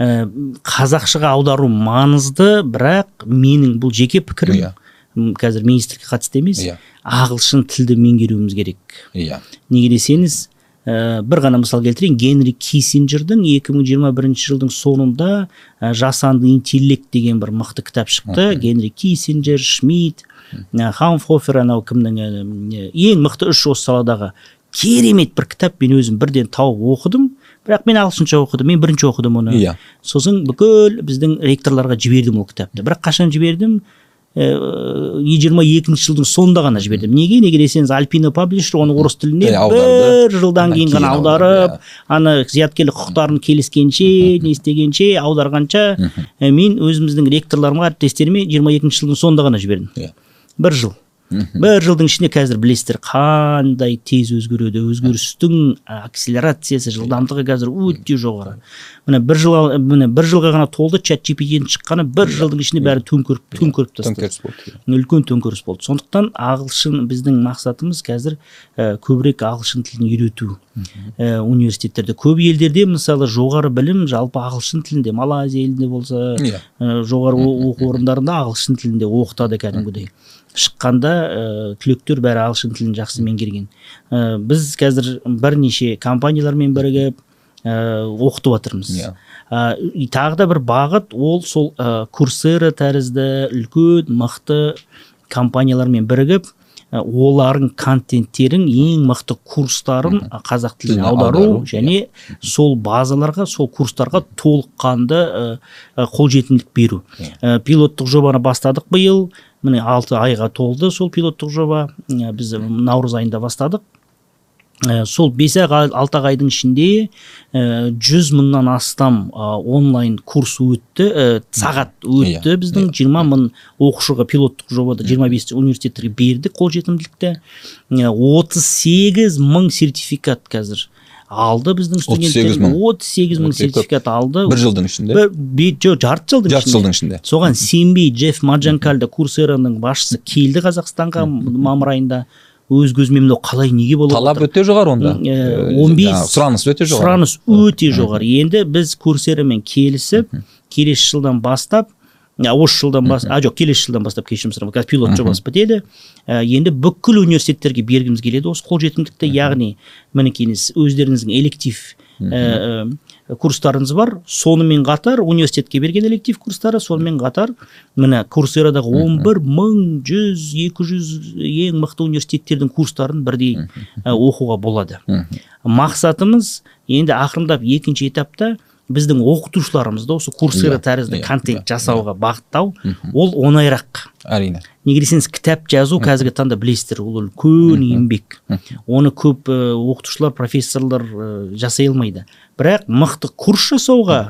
ә, қазақшаға аудару маңызды бірақ менің бұл жеке пікірім Иә. м, қазір министрлікке қатысты емес Иә. ағылшын тілді меңгеруіміз керек. Иә. Неге десеңіз ә, бір ғана мысал келтірейін. Генри киссинджердің 2021 жылдың соңында ә, жасанды интеллект деген бір мықты кітап шықты. Генри киссинджер шмидт ә, анау кімнің ә, ең мықты үш осы саладағы керемет бір кітап. Мен өзім бірден тауып оқыдым. Бірақ мен ағылшынша оқыдым. Мен бірінші оқыдым оны. Иә. сосын бүкіл біздің ректорларға жібердім ол кітапты. Бірақ қашан жібердім? Жиырма екінші жылдың соңында ғана жібердім неге неге десеңіз альпина паблишер оны орыс тіліне бір жылдан кейін ғана аударып ана зияткерлік құқықтарын келіскенше не істегенше аударғанша мен өзіміздің ректорларыма әріптестеріме жиырма екінші жылдың соңында ғана жібердім бір жыл бір жылдың ішінде қазір білесіздер қандай тез өзгереді? Өзгерістің акселерациясы жылдамдығы қазір өте жоғары. Міне бір жыл міне бір жылға ғана толды чат gpt шыққаны бір жылдың ішінде бәрі төңкеріп төңкеріп тастады. Төңкеріс болды үлкен төңкеріс болды. Сондықтан ағылшын біздің мақсатымыз қазір ә, көбірек ағылшын тілін үйрету. Ә, университеттерде. Көп елдерде мысалы жоғары білім жалпы ағылшын тілінде малайзия елінде болса ә, жоғары оқу орындарында ағылшын тілінде оқытады кәдімгідей. Шыққанда ә, түлектер бәрі ағылшын тілін жақсы меңгерген. Ә, біз қазір бірнеше компаниялармен бірігіп ә, оқытып жатырмыз Иә. ә, и тағы да бір бағыт ол сол ә, курсера тәрізді үлкен мықты компаниялармен бірігіп ә, олардың контенттерін ең мықты курстарын қазақ тіліне аудару, аудару, иә. және сол базаларға сол курстарға толыққанды ә, ә, қолжетімділік беру. Ә, пилоттық жобаны бастадық биыл. Міне алты айға толды сол пилоттық жоба. Ә, біз наурыз айында бастадық. Ә, сол бес ай алты ақ айдың ішінде ә, жүз мыңнан астам ә, онлайн курс өтті. Ә, сағат өтті Иә, біздің жиырма мың оқушыға пилоттық жобада жиырма бес университеттерге бердік қолжетімділікті. Отыз сегіз мың сертификат қазір. Алды біздің 38 студенттер мың. отыз сегіз мың сертификат алды. бір жылдың ішінде. Жоқ жарты жылдың жарты жылдың ішінде. Соған сенбей джефф маджанкальда курсераның басшысы келді қазақстанға мамыр айында. Өз көзімен мынау қалай неге болып талап өте жоғары онда. 15 жаңағы сұраныс өте жоғары. сұраныс өте жоғары. Енді біз курсерамен келісіп келесі жылдан бастап осы жылдан бас а жоқ келесі жылдан бастап кешірім сұраймын қазір пилот жобасы бітеді Ә, енді бүкіл университеттерге бергіміз келеді осы қолжетімдікті яғни мінекейіңіз өздеріңіздің электив ә, курстарыңыз бар сонымен қатар университетке берген электив курстары сонымен қатар міне курсерадағы он бір мың жүз екі жүз ең мықты университеттердің курстарын бірдей ә, оқуға болады мақсатымыз енді ақырындап екінші этапта біздің оқытушыларымызды осы курсера Иә, тәрізді иә, контент иә, жасауға бағыттау. Ол оңайырақ. Әрине. Неге десеңіз кітап жазу қазіргі таңда білесіздер ол үлкен еңбек. Оны көп оқытушылар профессорлар жасай алмайды. Бірақ мықты курс жасауға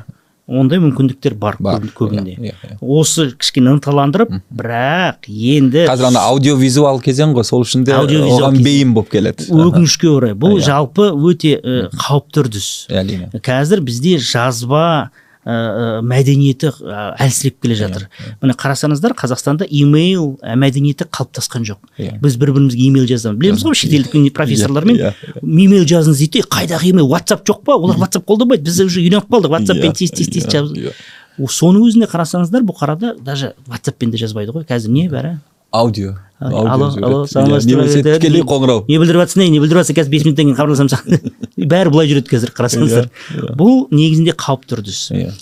ондай мүмкіндіктер бар, бар. көбінде. Иә, иә, иә. осы кішкене ынталандырып бірақ енді қазір ана аудиовизуал кезең ғой сол үшін де оған бейім болып келеді. Өкінішке орай. Бұл Иә. жалпы өте қауіпті үрдіс. Әрине қазір бізде жазба ә, ә, мәдениеті ә, әлсіреп келе жатыр. міне қарасаңыздар қазақстанда имейл мәдениеті қалыптасқан жоқ. Иә. біз бір бірімізге имейл жазамыз. Білеміз ғой шетелдік профессорлармен Иә, имейл жазыңыз дейді. Де қайдағы имейл? Ватсап жоқ па? Олар ватсап қолданбайды біз уже үйреніп қалдық. Ватсаппен Иә, тез тез тез иә, иә. Соның өзіне қарасаңыздар бұқарада даже ватсаппен де жазбайды ғой. Қазір не бәрі? Аудио алло алло тікелей қоңырау не білдіріп жатсың ей не білдіріп жатсың қазір бес минуттан кейін хабарласамын саған бәрі былай жүреді қазір қарасаңыздар бұл негізінде қауіпті үрдіс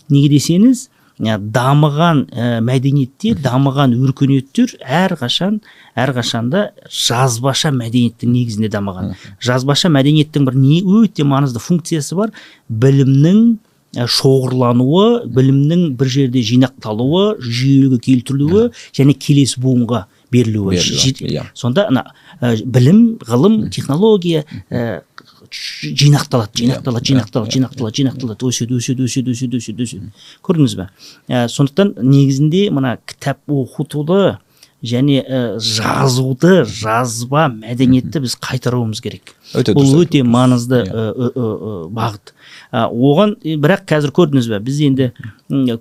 неге десеңіз дамыған ә, мәдениеттер дамыған өркениеттер әрқашан әрқашанда жазбаша мәдениеттің негізінде дамыған жазбаша мәдениеттің бір не өте маңызды функциясы бар білімнің шоғырлануы білімнің бір жерде жинақталуы жүйеге келтірілуі және келесі буынға берілуі иә. сонда ана ә, білім ғылым технология ә, жинақталады жинақталады жинақталады жинақталады жинақталады өседі өседі өседі өседі өседі өседі. Көрдіңіз ба ә, сондықтан негізінде мына кітап оқытуды және ә, жазуды жазба мәдениетті біз қайтаруымыз керек. Өте бұл өте маңызды Иә. ә, ә, ә, ә, бағыт. Оған бірақ қазір көрдіңіз бе біз енді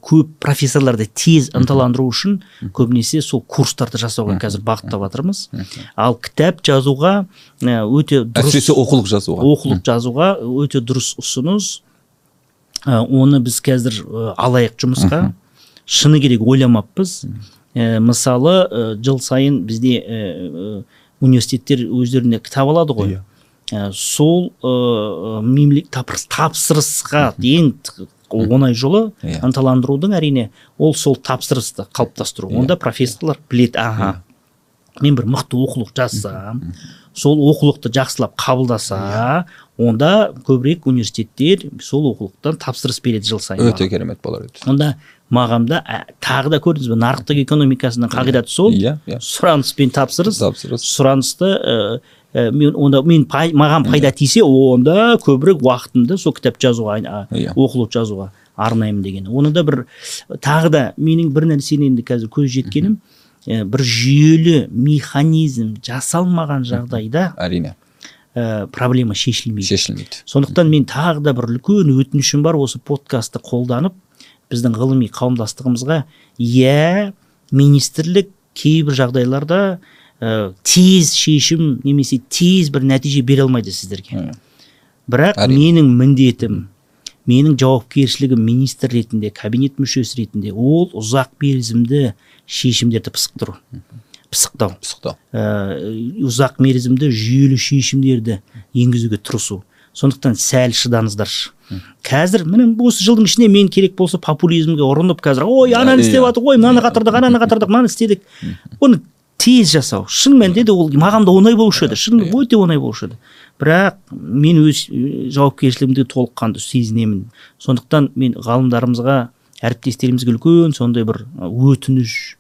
көп профессорларды тез ынталандыру үшін көбінесе сол курстарды жасауға қазір бағыттап жатырмыз. Ал кітап жазуға өте дұрыс әсіресе оқулық жазуға. оқулық жазуға өте дұрыс ұсыныс. Оны біз қазір алайық жұмысқа. Шыны керек ойламаппыз. Ә, мысалы ә, жыл сайын бізде ә, университеттер өздеріне кітап алады ғой. Иә. Ә, сол ә, мемле- тапсырыс- тапсырысқа ең оңай жолы Иә. ынталандырудың әрине ол сол тапсырысты қалыптастыру. Онда профессорлар біледі аха мен бір мықты оқулық жазсам сол оқулықты жақсылап қабылдаса онда көбірек университеттер сол оқулықтан тапсырыс береді жыл сайын. Өте керемет болар еді. Онда маған да ә, тағы да көрдіңіз бе нарықтық экономикасының қағидаты сол. Иә иә. Сұраныс пен тапсырыс. Тапсырыс. Сұранысты ә, ә, мен онда мен пай, маған пайда тисе онда көбірек уақытымды сол кітап жазуға Иә. оқулық жазуға арнаймын деген оны да бір тағы да менің бір нәрсені енді қазір көз жеткенім ә, бір жүйелі механизм жасалмаған жағдайда әрине. ә, проблема шешілмейді. Шешілмейді. Сондықтан мен тағы да бір үлкен өтінішім бар осы подкастты қолданып біздің ғылыми қауымдастығымызға иә министрлік кейбір жағдайларда ә, тез шешім немесе тез бір нәтиже бере алмайды сіздерге. Бірақ Әрине. менің міндетім менің жауапкершілігім министр ретінде кабинет мүшесі ретінде ол ұзақ мерзімді шешімдерді пысықтыру. Пысықтау. Пысықтау. Ә, ұзақ мерзімді жүйелі шешімдерді енгізуге тырысу. Сондықтан сәл шыдаңыздаршы. Қазір міне осы жылдың ішінде мен керек болса популизмге ұрынып қазір ой ананы Иә. істеп жатырық ой мынаны қатырдық ананы қатырдық мынаны істедік. Оны тез жасау. Шын мәнінде де ол маған да оңай болушы еді. Шын Иә. өте оңай болушы еді. Бірақ мен өз жауапкершілігімді толыққанды сезінемін. Сондықтан мен ғалымдарымызға әріптестерімізге үлкен сондай бір өтініш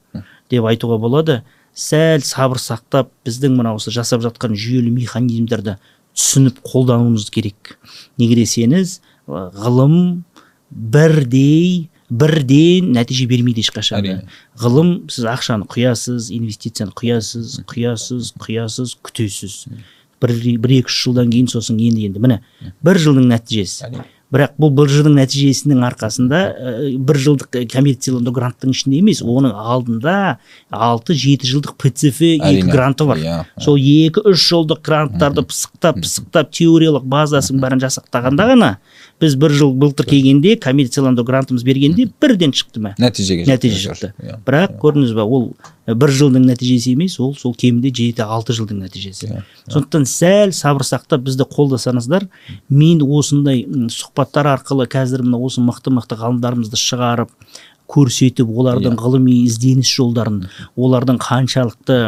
деп айтуға болады. Сәл сабыр сақтап біздің мына осы жасап жатқан жүйелі механизмдерді түсініп қолдануымыз керек. Неге десеңіз ғылым бірдей бірден нәтиже бермейді ешқашан да. Ғылым сіз ақшаны құясыз инвестицияны құясыз құясыз құясыз күтесіз бір, бір екі үш жылдан кейін сосын енді енді міне бір жылдың нәтижесі бірақ бұл бір жылдың нәтижесінің арқасында ә, бір жылдық коммерцияландыру гранттың ішінде емес оның алдында алты жеті жылдық пцф екі гранты бар сол екі үш жылдық гранттарды пысықтап пысықтап теориялық базасын бәрін жасақтағанда ғана біз бір жыл былтыр келгенде коммерцияландыру грантымыз бергенде бірден шықты ма нәтижеге нәтиже шықты. Иә. бірақ көрдіңіз ба ол бір жылдың нәтижесі емес ол сол кемінде жеті алты жылдың нәтижесі. Иә, сондықтан сәл сабыр сақтап бізді қолдасаңыздар мен осындай сұхбаттар арқылы қазір мына осы мықты мықты ғалымдарымызды шығарып көрсетіп олардың ғылыми ізденіс жолдарын олардың қаншалықты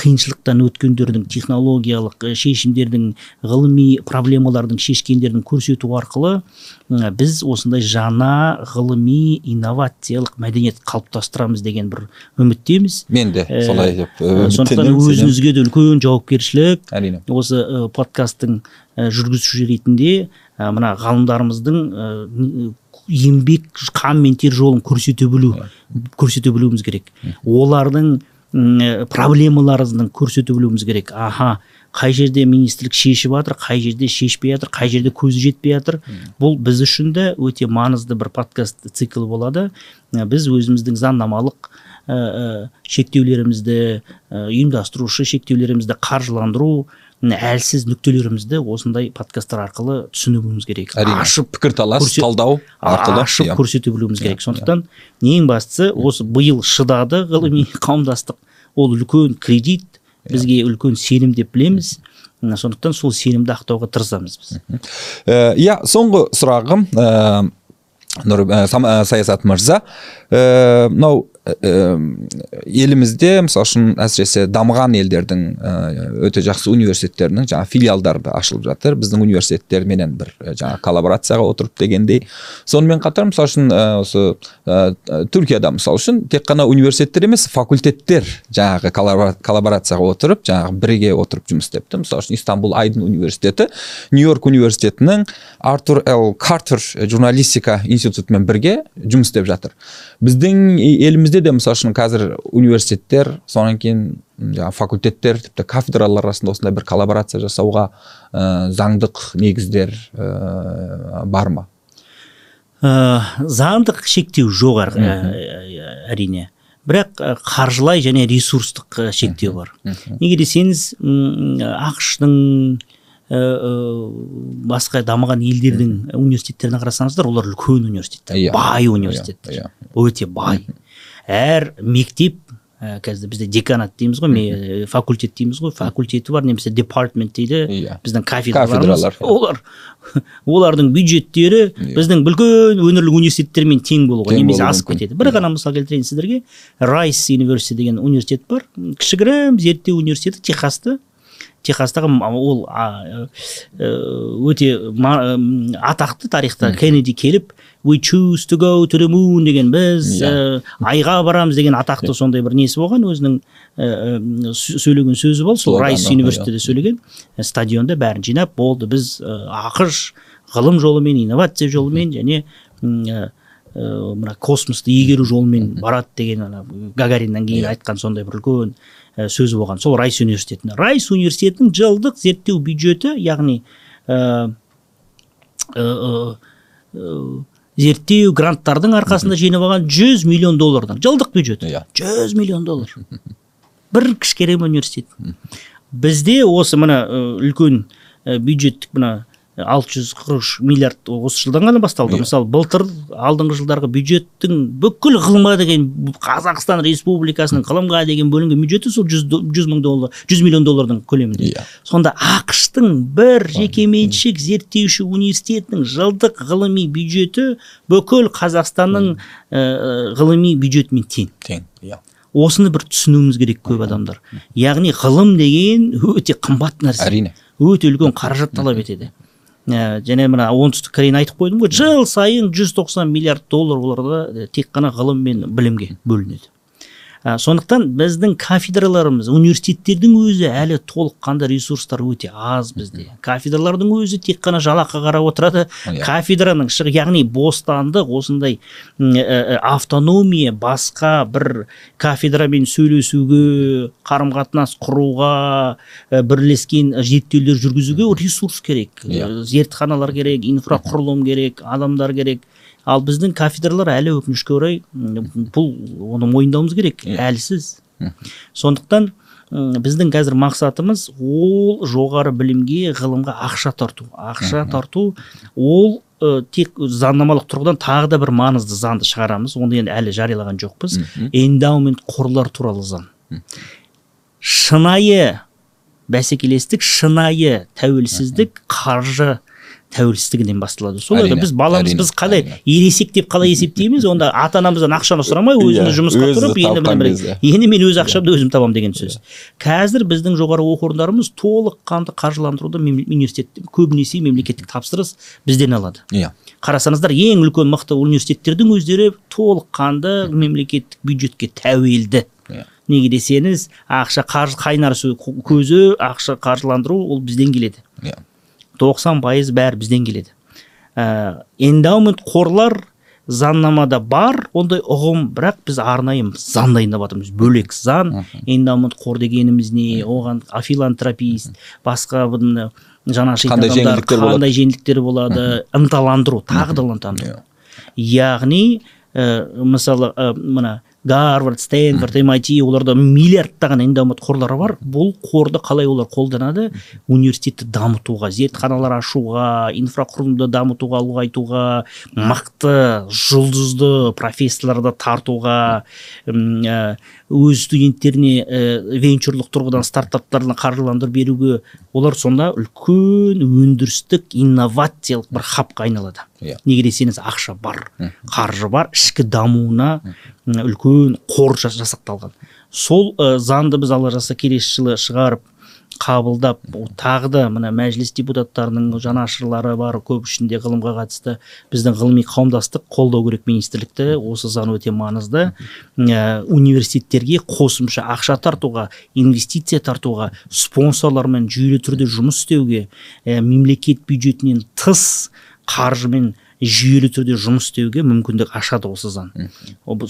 қиыншылықтан өткендердің технологиялық шешімдердің ғылыми проблемалардың шешкендерін көрсету арқылы біз осындай жаңа ғылыми инновациялық мәдениет қалыптастырамыз деген бір үміттеміз. Мен де солай деп сондықтан өзіңізге де үлкен жауапкершілік. Әрине. Осы подкасттың жүргізуші ретінде мына ғалымдарымыздың еңбек қан мен тер жолын көрсете білу көрсете білуіміз керек. Олардың м, э, проблемаларын көрсете білуіміз керек. Аха қай жерде министрлік шешіп жатыр қай жерде шешпей жатыр қай жерде көзі жетпей жатыр. Бұл біз үшін де өте маңызды бір подкаст цикл болады. Біз өзіміздің заңнамалық ә, ә, шектеулерімізді ә, ұйымдастырушы шектеулерімізді қаржыландыру әлсіз нүктелерімізді осындай подкасттар арқылы түсінуіміз керек. Әрине. Ашып пікірталас көрсет- талдау арқылы ашып иә. көрсете білуіміз керек. Иә, сондықтан ең бастысы осы биыл шыдады ғылыми қауымдастық. Ол үлкен кредит бізге үлкен сенім деп білеміз. Сондықтан сол сенімді ақтауға тырысамыз біз. Иә соңғы сұрағым ә, нұр ә, саясат мырза. Мынау елімізде мысалы үшін әсіресе дамыған елдердің ә, өте жақсы университеттерінің жаңа филиалдары да ашылып жатыр. Біздің университеттерменен бір жаңа коллаборацияға отырып дегендей. Сонымен қатар мысалы үшін осы түркияда мысалы үшін тек қана университеттер емес факультеттер жаңағы коллабора- коллаборацияға отырып жаңағы бірге отырып жұмыс істепті. Мысалы үшін истанбул айдын университеті нью йорк университетінің артур л. Картер журналистика институтымен бірге жұмыс істеп жатыр. Біздің елімізде де мысалы үшін қазір университеттер содан кейін жаңағы факультеттер тіпті кафедралар арасында осындай бір коллаборация жасауға ә, заңдық негіздер ә, бар ма? Ә, заңдық шектеу жоқ әр- әрине. Бірақ қаржылай және ресурстық шектеу бар. Неге десеңіз ақш тың басқа дамыған елдердің университеттеріне қарасаңыздар олар үлкен университеттер Иә. бай университеттер. Иә, өте бай. Әр мектеп ә, қазір бізде деканат дейміз ғой ме- факультет дейміз ғой факультеті бар немесе департмент дейді Иә. біздің кафедраларымыз Кафедралар, олар олардың бюджеттері Иә. біздің үлкен өңірлік университеттермен тең болуға немесе асып кетеді. Бір ғана мысал келтірейін сіздерге. Райс университеті деген университет бар. Кішігірім зерттеу университеті техаста техастағы ол а, э, өте м, атақты тарихта кеннеди келіп we choose to go to the moon деген біз Иә. э, айға барамыз деген атақты сондай бір несі болған өзінің э, э, сө- сөйлеген сөзі болды сол райс иә. университетінде сөйлеген э, стадионда бәрін жинап болды біз э, ақш ғылым жолымен инновация жолымен және э, э, мына космосты игеру жолымен барады деген ана гагариннан кейін айтқан сондай бір үлкен э, сөзі болған. Сол райс университетінде. Райс университетінің жылдық зерттеу бюджеті яғни э, э, э, э, зерттеу гранттардың арқасында жинап алған 100 миллион доллардан. Жылдық бюджет. Иә. 100 миллион доллар. Бір кішкентай университет. Бізде осы мына э, үлкен э, бюджеттік мына алты жүз қырық үш миллиард осы жылдан ғана басталды. Иә. мысалы былтыр алдыңғы жылдарғы бюджеттің бүкіл ғылымға деген қазақстан республикасының ғылымға деген бөлінген бюджеті сол жүз жүз мың доллар жүз миллион доллардың көлемінде. Иә. сонда ақштың бір жекеменшік зерттеуші университетінің жылдық ғылыми бюджеті бүкіл қазақстанның э, ғылыми бюджетімен тең. Тең иә. Осыны бір түсінуіміз керек көп адамдар. Яғни ғылым деген өте қымбат нәрсе. Әрине. Өте үлкен қаражат талап етеді. Ә, және мына оңтүстік кореяны айтып қойдым ғой жыл сайын 190 миллиард доллар оларда тек қана ғылым мен білімге бөлінеді. Ә, сондықтан біздің кафедраларымыз университеттердің өзі әлі толыққанды ресурстар өте аз бізде. Кафедралардың өзі тек қана жалақы қарап отырады. Иә. кафедраның шығ яғни бостандық осындай ә, автономия басқа бір кафедрамен сөйлесуге қарым қатынас құруға ә, бірлескен зерттеулер жүргізуге ресурс керек. Ә, зертханалар керек инфрақұрылым керек адамдар керек. Ал біздің кафедралар әлі өкінішке орай бұл оны мойындауымыз керек Иә. әлсіз. Сондықтан біздің қазір мақсатымыз ол жоғары білімге ғылымға ақша тарту. Ақша тарту ол тек заңнамалық тұрғыдан тағы да бір маңызды заңды шығарамыз. Оны енді әлі жариялаған жоқпыз. Эндаумент қорлар туралы заң. Шынайы бәсекелестік шынайы тәуелсіздік қаржы тәуелсіздігінен басталады. Ғой Әрине, біз баламыз біз қалай ересек деп қалай есептейміз? Онда ата анамыздан ақшаны сұрамай өзіміз Иә, жұмысқа өзі тұрып енді кезде. енді мен өз ақшамды өзім табамын деген сөз. Қазір біздің жоғары оқу орындарымыз толыққанды қаржыландыруды университет көбінесе мемлекеттік тапсырыс бізден алады. Иә. Қарасаңыздар ең үлкен мықты университеттердің өздері толыққанды мемлекеттік бюджетке тәуелді. Иә. неге десеңіз ақша қаржы қайнар көзі ақша қаржыландыру ол бізден келеді. Иә. Тоқсан пайыз бәрі бізден келеді. Ә, эндаумент қорлар заңнамада бар ондай ұғым бірақ біз арнайы заң дайындап жатырмыз. Бөлек заң эндаумент қор дегеніміз не оған филантропист басқа бұны жаны ашитын Қандай жеңілдіктер болады? қандай жеңілдіктер болады? Ынталандыру тағы да ынталандыру яғни ә, мысалы ә, мына гарвард стэнфорд MIT оларда миллиардтаған эндаумент қорлары бар. Бұл қорды қалай олар қолданады? Университетті дамытуға зертханалар ашуға инфрақұрылымды дамытуға ұлғайтуға мықты жұлдызды профессорларды тартуға ә, өз студенттеріне ә, венчурлық тұрғыдан стартаптарына қаржыландырып беруге олар сонда үлкен өндірістік инновациялық бір хабқа айналады. Иә. неге десеңіз ақша бар қаржы бар ішкі дамуына үлкен қор жас- жасақталған. Сол ә, заңды біз алла жазса келесі жылы шығарып қабылдап тағы да мына мәжіліс депутаттарының жанашырлары бар көп ішінде ғылымға қатысты біздің ғылыми қауымдастық қолдау керек министрлікті осы заң өте маңызды. Ә, университеттерге қосымша ақша тартуға инвестиция тартуға спонсорлармен жүйелі түрде жұмыс істеуге ә, мемлекет бюджетінен тыс қаржымен жүйелі түрде жұмыс істеуге мүмкіндік ашады осы заң.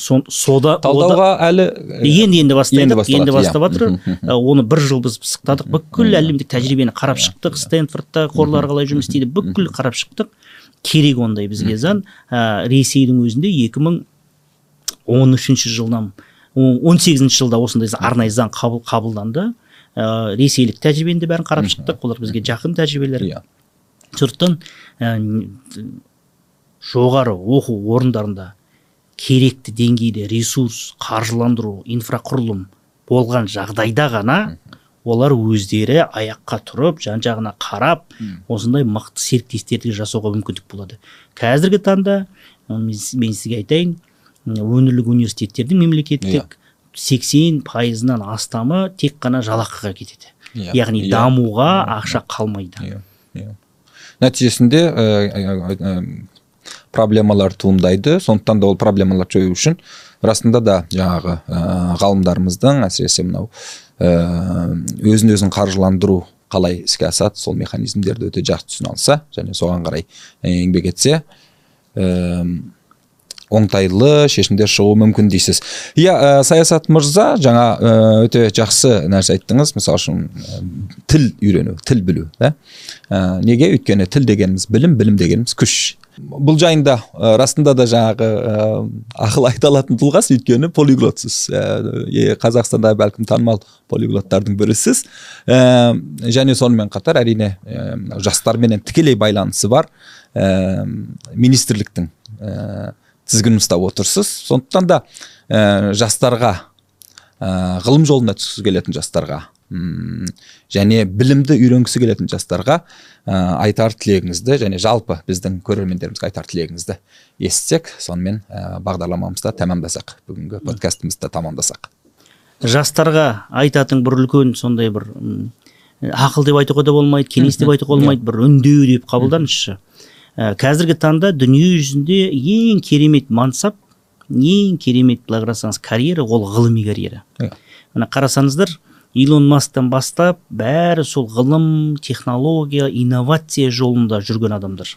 Сода ода- талдауға әлі енді енді бастадық Енді бастап иә. жатыр Ә, оны бір жыл біз пысықтадық. Бүкіл әлемдік тәжірибені қарап шықтық. стэнфордта қорлар қалай жұмыс істейді? Бүкіл қарап шықтық. Керек ондай бізге заң. Ә, ресейдің өзінде 2013 жылдан он сегізінші жылда осындай арнайы заң қабыл, қабылданды. Ә, ресейлік тәжірибені де бәрін қарап шықтық. Олар бізге жақын тәжірибелер. Иә. Сондықтан ә, н- жоғары оқу орындарында керекті деңгейде ресурс қаржыландыру инфрақұрылым болған жағдайда ғана олар өздері аяққа тұрып жан жағына қарап осындай мықты серіктестерді жасауға мүмкіндік болады. Қазіргі таңда мен сізге айтайын өңірлік университеттердің мемлекеттік сексен пайызынан астамы тек қана жалақыға кетеді. Иә, яғни иә. дамуға ақша қалмайды. Иә. Иә. Нәтижесінде ә, ә, ә, проблемалар туындайды. Сондықтан да ол проблемалар жою үшін расында да жаңағы ғалымдарымыздың әсіресе мынау өзін өзін қаржыландыру қалай іске асады сол механизмдерді өте жақсы түсіне алса және соған қарай еңбек етсе оңтайлы шешімдер шығуы мүмкін дейсіз. Иә ә, саясат мырза жаңа ә, өте жақсы нәрсе айттыңыз. Мысалы үшін ә, тіл үйрену тіл білу да? Ә, неге? Өйткені тіл дегеніміз білім білім дегеніміз күш. Бұл жайында ә, расында да жаңағы ә, ақыл айта алатын тұлғасыз өйткені полиглотсыз. Ә, қазақстанда бәлкім танымал полиглоттардың бірісіз. Ә, және сонымен қатар әрине ә, жастарменен тікелей байланысы бар ә, министрліктің тізгінін ұстап отырсыз. Сондықтан да ә, жастарға ә, ғылым жолына түскісі келетін жастарға және білімді үйренгісі келетін жастарға ә, айтар тілегіңізді және жалпы біздің көрермендерімізге айтар тілегіңізді естісек. Сонымен ә, бағдарламамызды тәмамдасақ бүгінгі подкастымызды тамамдасақ жастарға айтатын бір үлкен сондай бір ақыл деп айтуға да болмайды кеңес деп айтуға болмайды бір үндеу деп қабылдаңызшы Ә, қазіргі таңда дүние жүзінде ең керемет мансап ең керемет былай қарасаңыз карьера ол ғылыми карьера. Иә. мына қарасаңыздар илон масктан бастап бәрі сол ғылым технология инновация жолында жүрген адамдар.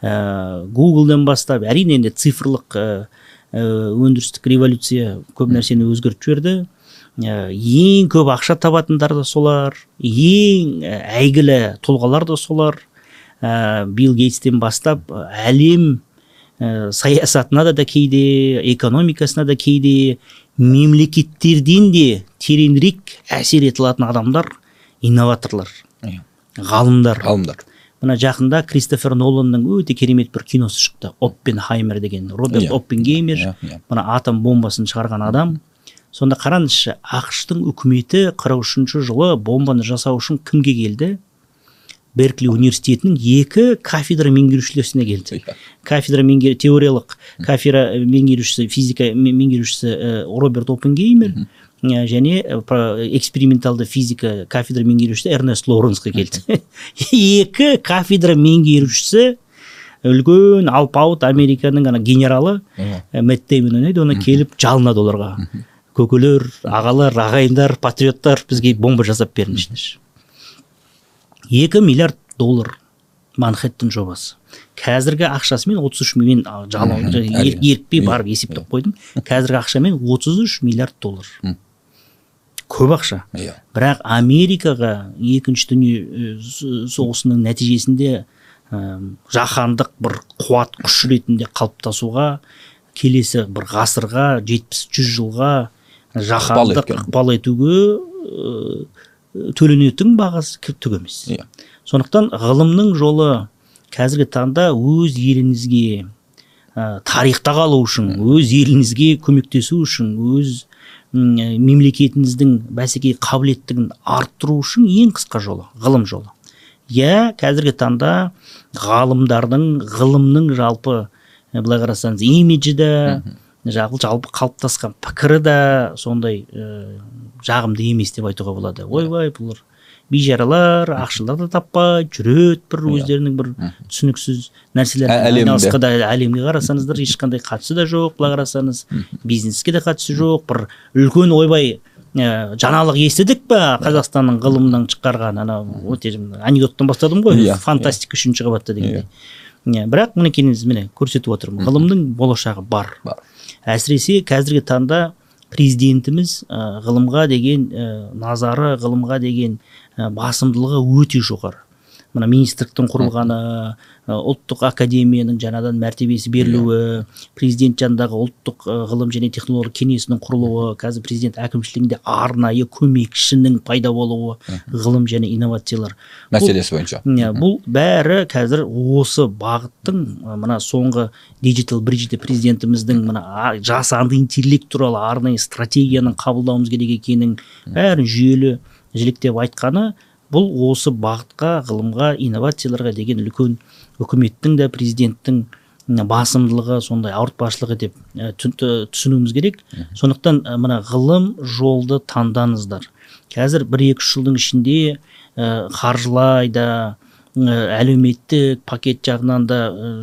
Ә, гуглдан бастап әрине енді цифрлық ә, өндірістік революция көп нәрсені өзгертіп жіберді. Ә, ең көп ақша табатындар да солар ең әйгілі тұлғалар да солар. Ә, билл гейтстен бастап ә, әлем ә, саясатына да, да кейде экономикасына да кейде мемлекеттерден де тереңірек әсер ете алатын адамдар инноваторлар Иә. ғалымдар ғалымдар мына жақында кристофер ноланның өте керемет бір киносы шықты оппенхаймер деген роберт Иә. оппенгеймер Иә, иә. мына атом бомбасын шығарған адам сонда қараңызшы ақштың үкіметі қырық үшінші жылы бомбаны жасау үшін кімге келді беркли университетінің екі кафедра меңгерушілеріне келді. Кафедра меңгер теориялық кафедра меңгерушісі физика ме- меңгерушісі роберт оппенгеймер ә, және эксперименталды физика кафедра меңгерушісі эрнест лоуренсқа келді. Екі кафедра меңгерушісі үлкен алпауыт американың ана генералы ә, мэтт деймон ойнайды оны келіп жалынады оларға. Көкелер ағалар ағайындар патриоттар бізге бомба жасап беріңіздерші екі миллиард доллар манхэттен жобасы. Қазіргі ақшасымен 33 мен а, жала- Мгм, ер- әрине. ерікпей барып есептеп қойдым. Қазіргі ақшамен 33 миллиард доллар. Көп ақша. Иә. Бірақ америкаға екінші дүние соғысының нәтижесінде ә, жаһандық бір қуат күш ретінде қалыптасуға келесі бір ғасырға жетпіс жүз жылға жаһандық ықпал етуге төленетін бағасы түк емес иә. Сондықтан ғылымның жолы қазіргі таңда өз еліңізге ә, тарихта қалу үшін өз еліңізге көмектесу үшін өз ә, мемлекетіңіздің бәсекеге қабілеттігін арттыру үшін ең қысқа жолы ғылым жолы. Иә қазіргі таңда ғалымдардың ғылымның жалпы былай қарасаңыз имиджі да жалпы жалпы қалыптасқан пікірі да сондай ә, жағымды емес деп айтуға болады. Ойбай бұлар бейшаралар ақшалар да таппай жүреді бір өздерінің бір түсініксіз Ә- әлемде. айналысқа да әлемге қарасаңыздар ешқандай қатысы да жоқ былай қарасаңыз. Бизнеске де қатысы жоқ бір үлкен ойбай ә, жаңалық естідік па қазақстанның ғылымның шығарған анау өте анекдоттан бастадым ғой. Иә, фантастика үшінші қабатта дегендей. Иә. Бірақ мінекейіңіз міне көрсетіп отырмын. Ғылымның болашағы бар. Бар. Әсіресе қазіргі таңда президентіміз ғылымға деген назары ғылымға деген басымдылығы өте жоғары. Мына министрліктің құрылғаны ұлттық академияның жаңадан мәртебесі берілуі президент жанындағы ұлттық ғылым және технология кеңесінің құрылуы қазір президент әкімшілігінде арнайы көмекшінің пайда болуы ғылым және инновациялар. Мәселесі бойынша. иә бұл бәрі қазір осы бағыттың мына соңғы диджитал бриджде президентіміздің мына жасанды интеллект туралы арнайы стратегияның қабылдауымыз керек екенін бәрін жүйелі жіліктеп айтқаны бұл осы бағытқа ғылымға инновацияларға деген үлкен үкіметтің де президенттің басымдылығы сондай ауыртпашылығы деп түсінуіміз керек. Сондықтан мына ғылым жолды таңдаңыздар. Қазір бір екі үш жылдың ішінде қаржылай да әлеуметтік пакет жағынан да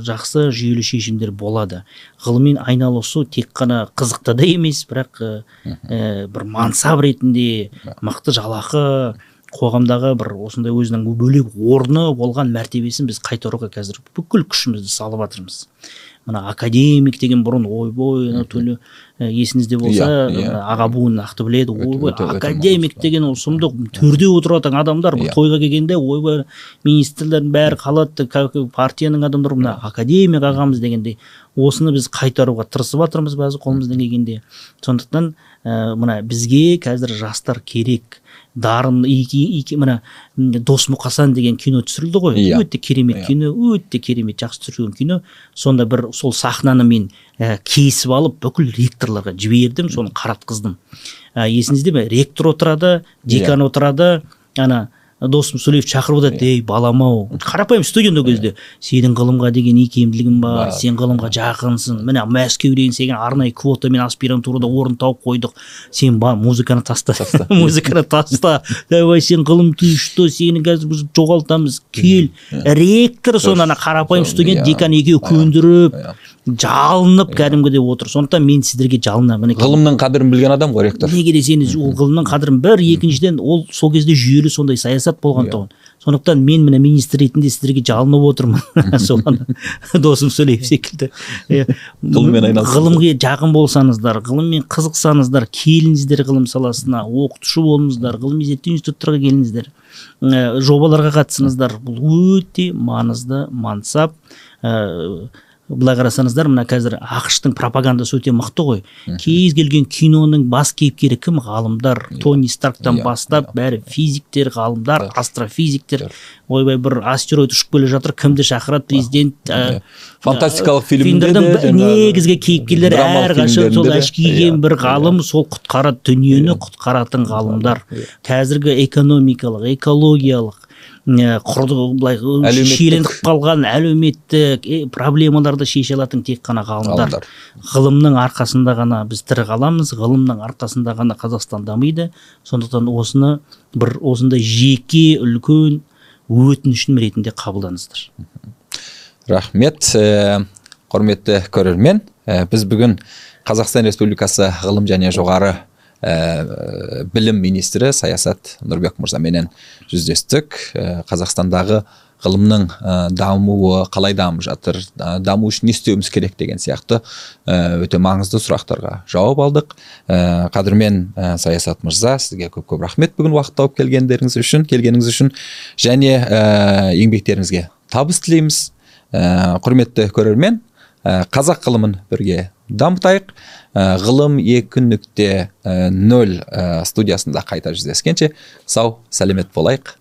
жақсы жүйелі шешімдер болады. Ғылыммен айналысу тек қана қызықты да емес бірақ ә, бір мансап ретінде мықты жалақы қоғамдағы бір осындай өзінің бөлек орны болған мәртебесін біз қайтаруға қазір бүкіл күшімізді салып жатырмыз. Мына академик деген бұрын ойбой анау төле есіңізде болса Иә, иә. аға буын нақты біледі ойбой академик деген ол сұмдық төрде отыратын адамдар бір Иә. тойға келгенде ойбай министрлердің бәрі қалады партияның адамдары мына академик ағамыз дегендей осыны біз қайтаруға тырысып жатырмыз бәзі қолымыздан келгенде сондықтан ә, мына бізге қазір жастар керек. Дарын мына дос мұқасан деген кино түсірілді ғой. Иә. өте керемет Иә. кино өте керемет жақсы түсірілген кино. Сонда бір сол сахнаны мен ә, кесіп алып бүкіл ректорларға жібердім соны қаратқыздым. Ә, есіңізде ме? Ректор отырады декан отырады ана досым сүлеев шақырып отырады ей балам ау қарапайым студент ол кезде. Сенің ғылымға деген икемділігің бар сен ғылымға жақынсың. Міне мәскеу деген сенің арнайы квотамен аспирантурада орын тауып қойдық. Сен бар музыканы таста. Музыканы таста. Давай сен ғылым ты что сені қазір біз жоғалтамыз. Кел. Ректор соны ана қарапайым студент иә. декан екеуі көндіріп Иә. Жалынып кәдімгідей отыр. Сондықтан мен сіздерге жалынамын. Мінекей ғылымның қадірін білген адам ғой ректор. неге десеңіз ол ғылымның қадірін бір екіншіден ол сол кезде жүйелі сондай саясат болғандығын сондықтан мен міне министр ретінде сіздерге жалынып отырмын. Соған досым сөйлеев секілді. Иә. Ғылыммен ғылымға жақын болсаңыздар ғылыммен қызықсаңыздар келіңіздер ғылым саласына оқытушы болыңыздар ғылыми зерттеу институттарға келіңіздер. Ә, жобаларға қатысыңыздар. Бұл өте маңызды мансап. Ә, былай қарасаңыздар мына қазір ақштың пропагандасы өте мықты ғой. Кез келген киноның бас кейіпкері кім? Ғалымдар. Тони старктан Иә, бастап бәрі физиктер ғалымдар астрофизиктер. Ойбай бір астероид ұшып келе жатыр кімді шақырады? Президент ә, фантастикалық фильмде де фильмдердің негізгі кейіпкерлері әрқашан сол әшки киген иә, бір иә. ғалым сол құтқарады дүниені құтқаратын ғалымдар. Иә. қазіргі экономикалық экологиялық құрды былай шиеленіп қалған әлеуметтік э, проблемаларды шеше алатын тек қана ғалымдар. Ғылымның арқасында ғана біз тірі қаламыз ғылымның арқасында ғана қазақстан дамиды. Сондықтан осыны бір осындай жеке үлкен өтінішім ретінде қабылдаңыздар. Рахмет ә, құрметті көрермен. Ә, біз бүгін қазақстан республикасы ғылым және жоғары ә, білім министрі саясат нұрбек мырзаменен жүздестік ә, қазақстандағы ғылымның дамуы қалай дамып жатыр даму үшін не істеуіміз керек деген сияқты өте маңызды сұрақтарға жауап алдық ә, қадірмен ә, саясат мырза сізге көп көп рахмет бүгін уақыт тауып келгендеріңіз үшін келгеніңіз үшін және ә, еңбектеріңізге табыс тілейміз құрметті көрермен қазақ ғылымын бірге дамытайық. Э, ғылым екі нүкте э, нөл э, студиясында қайта жүздескенше сау сәлемет болайық.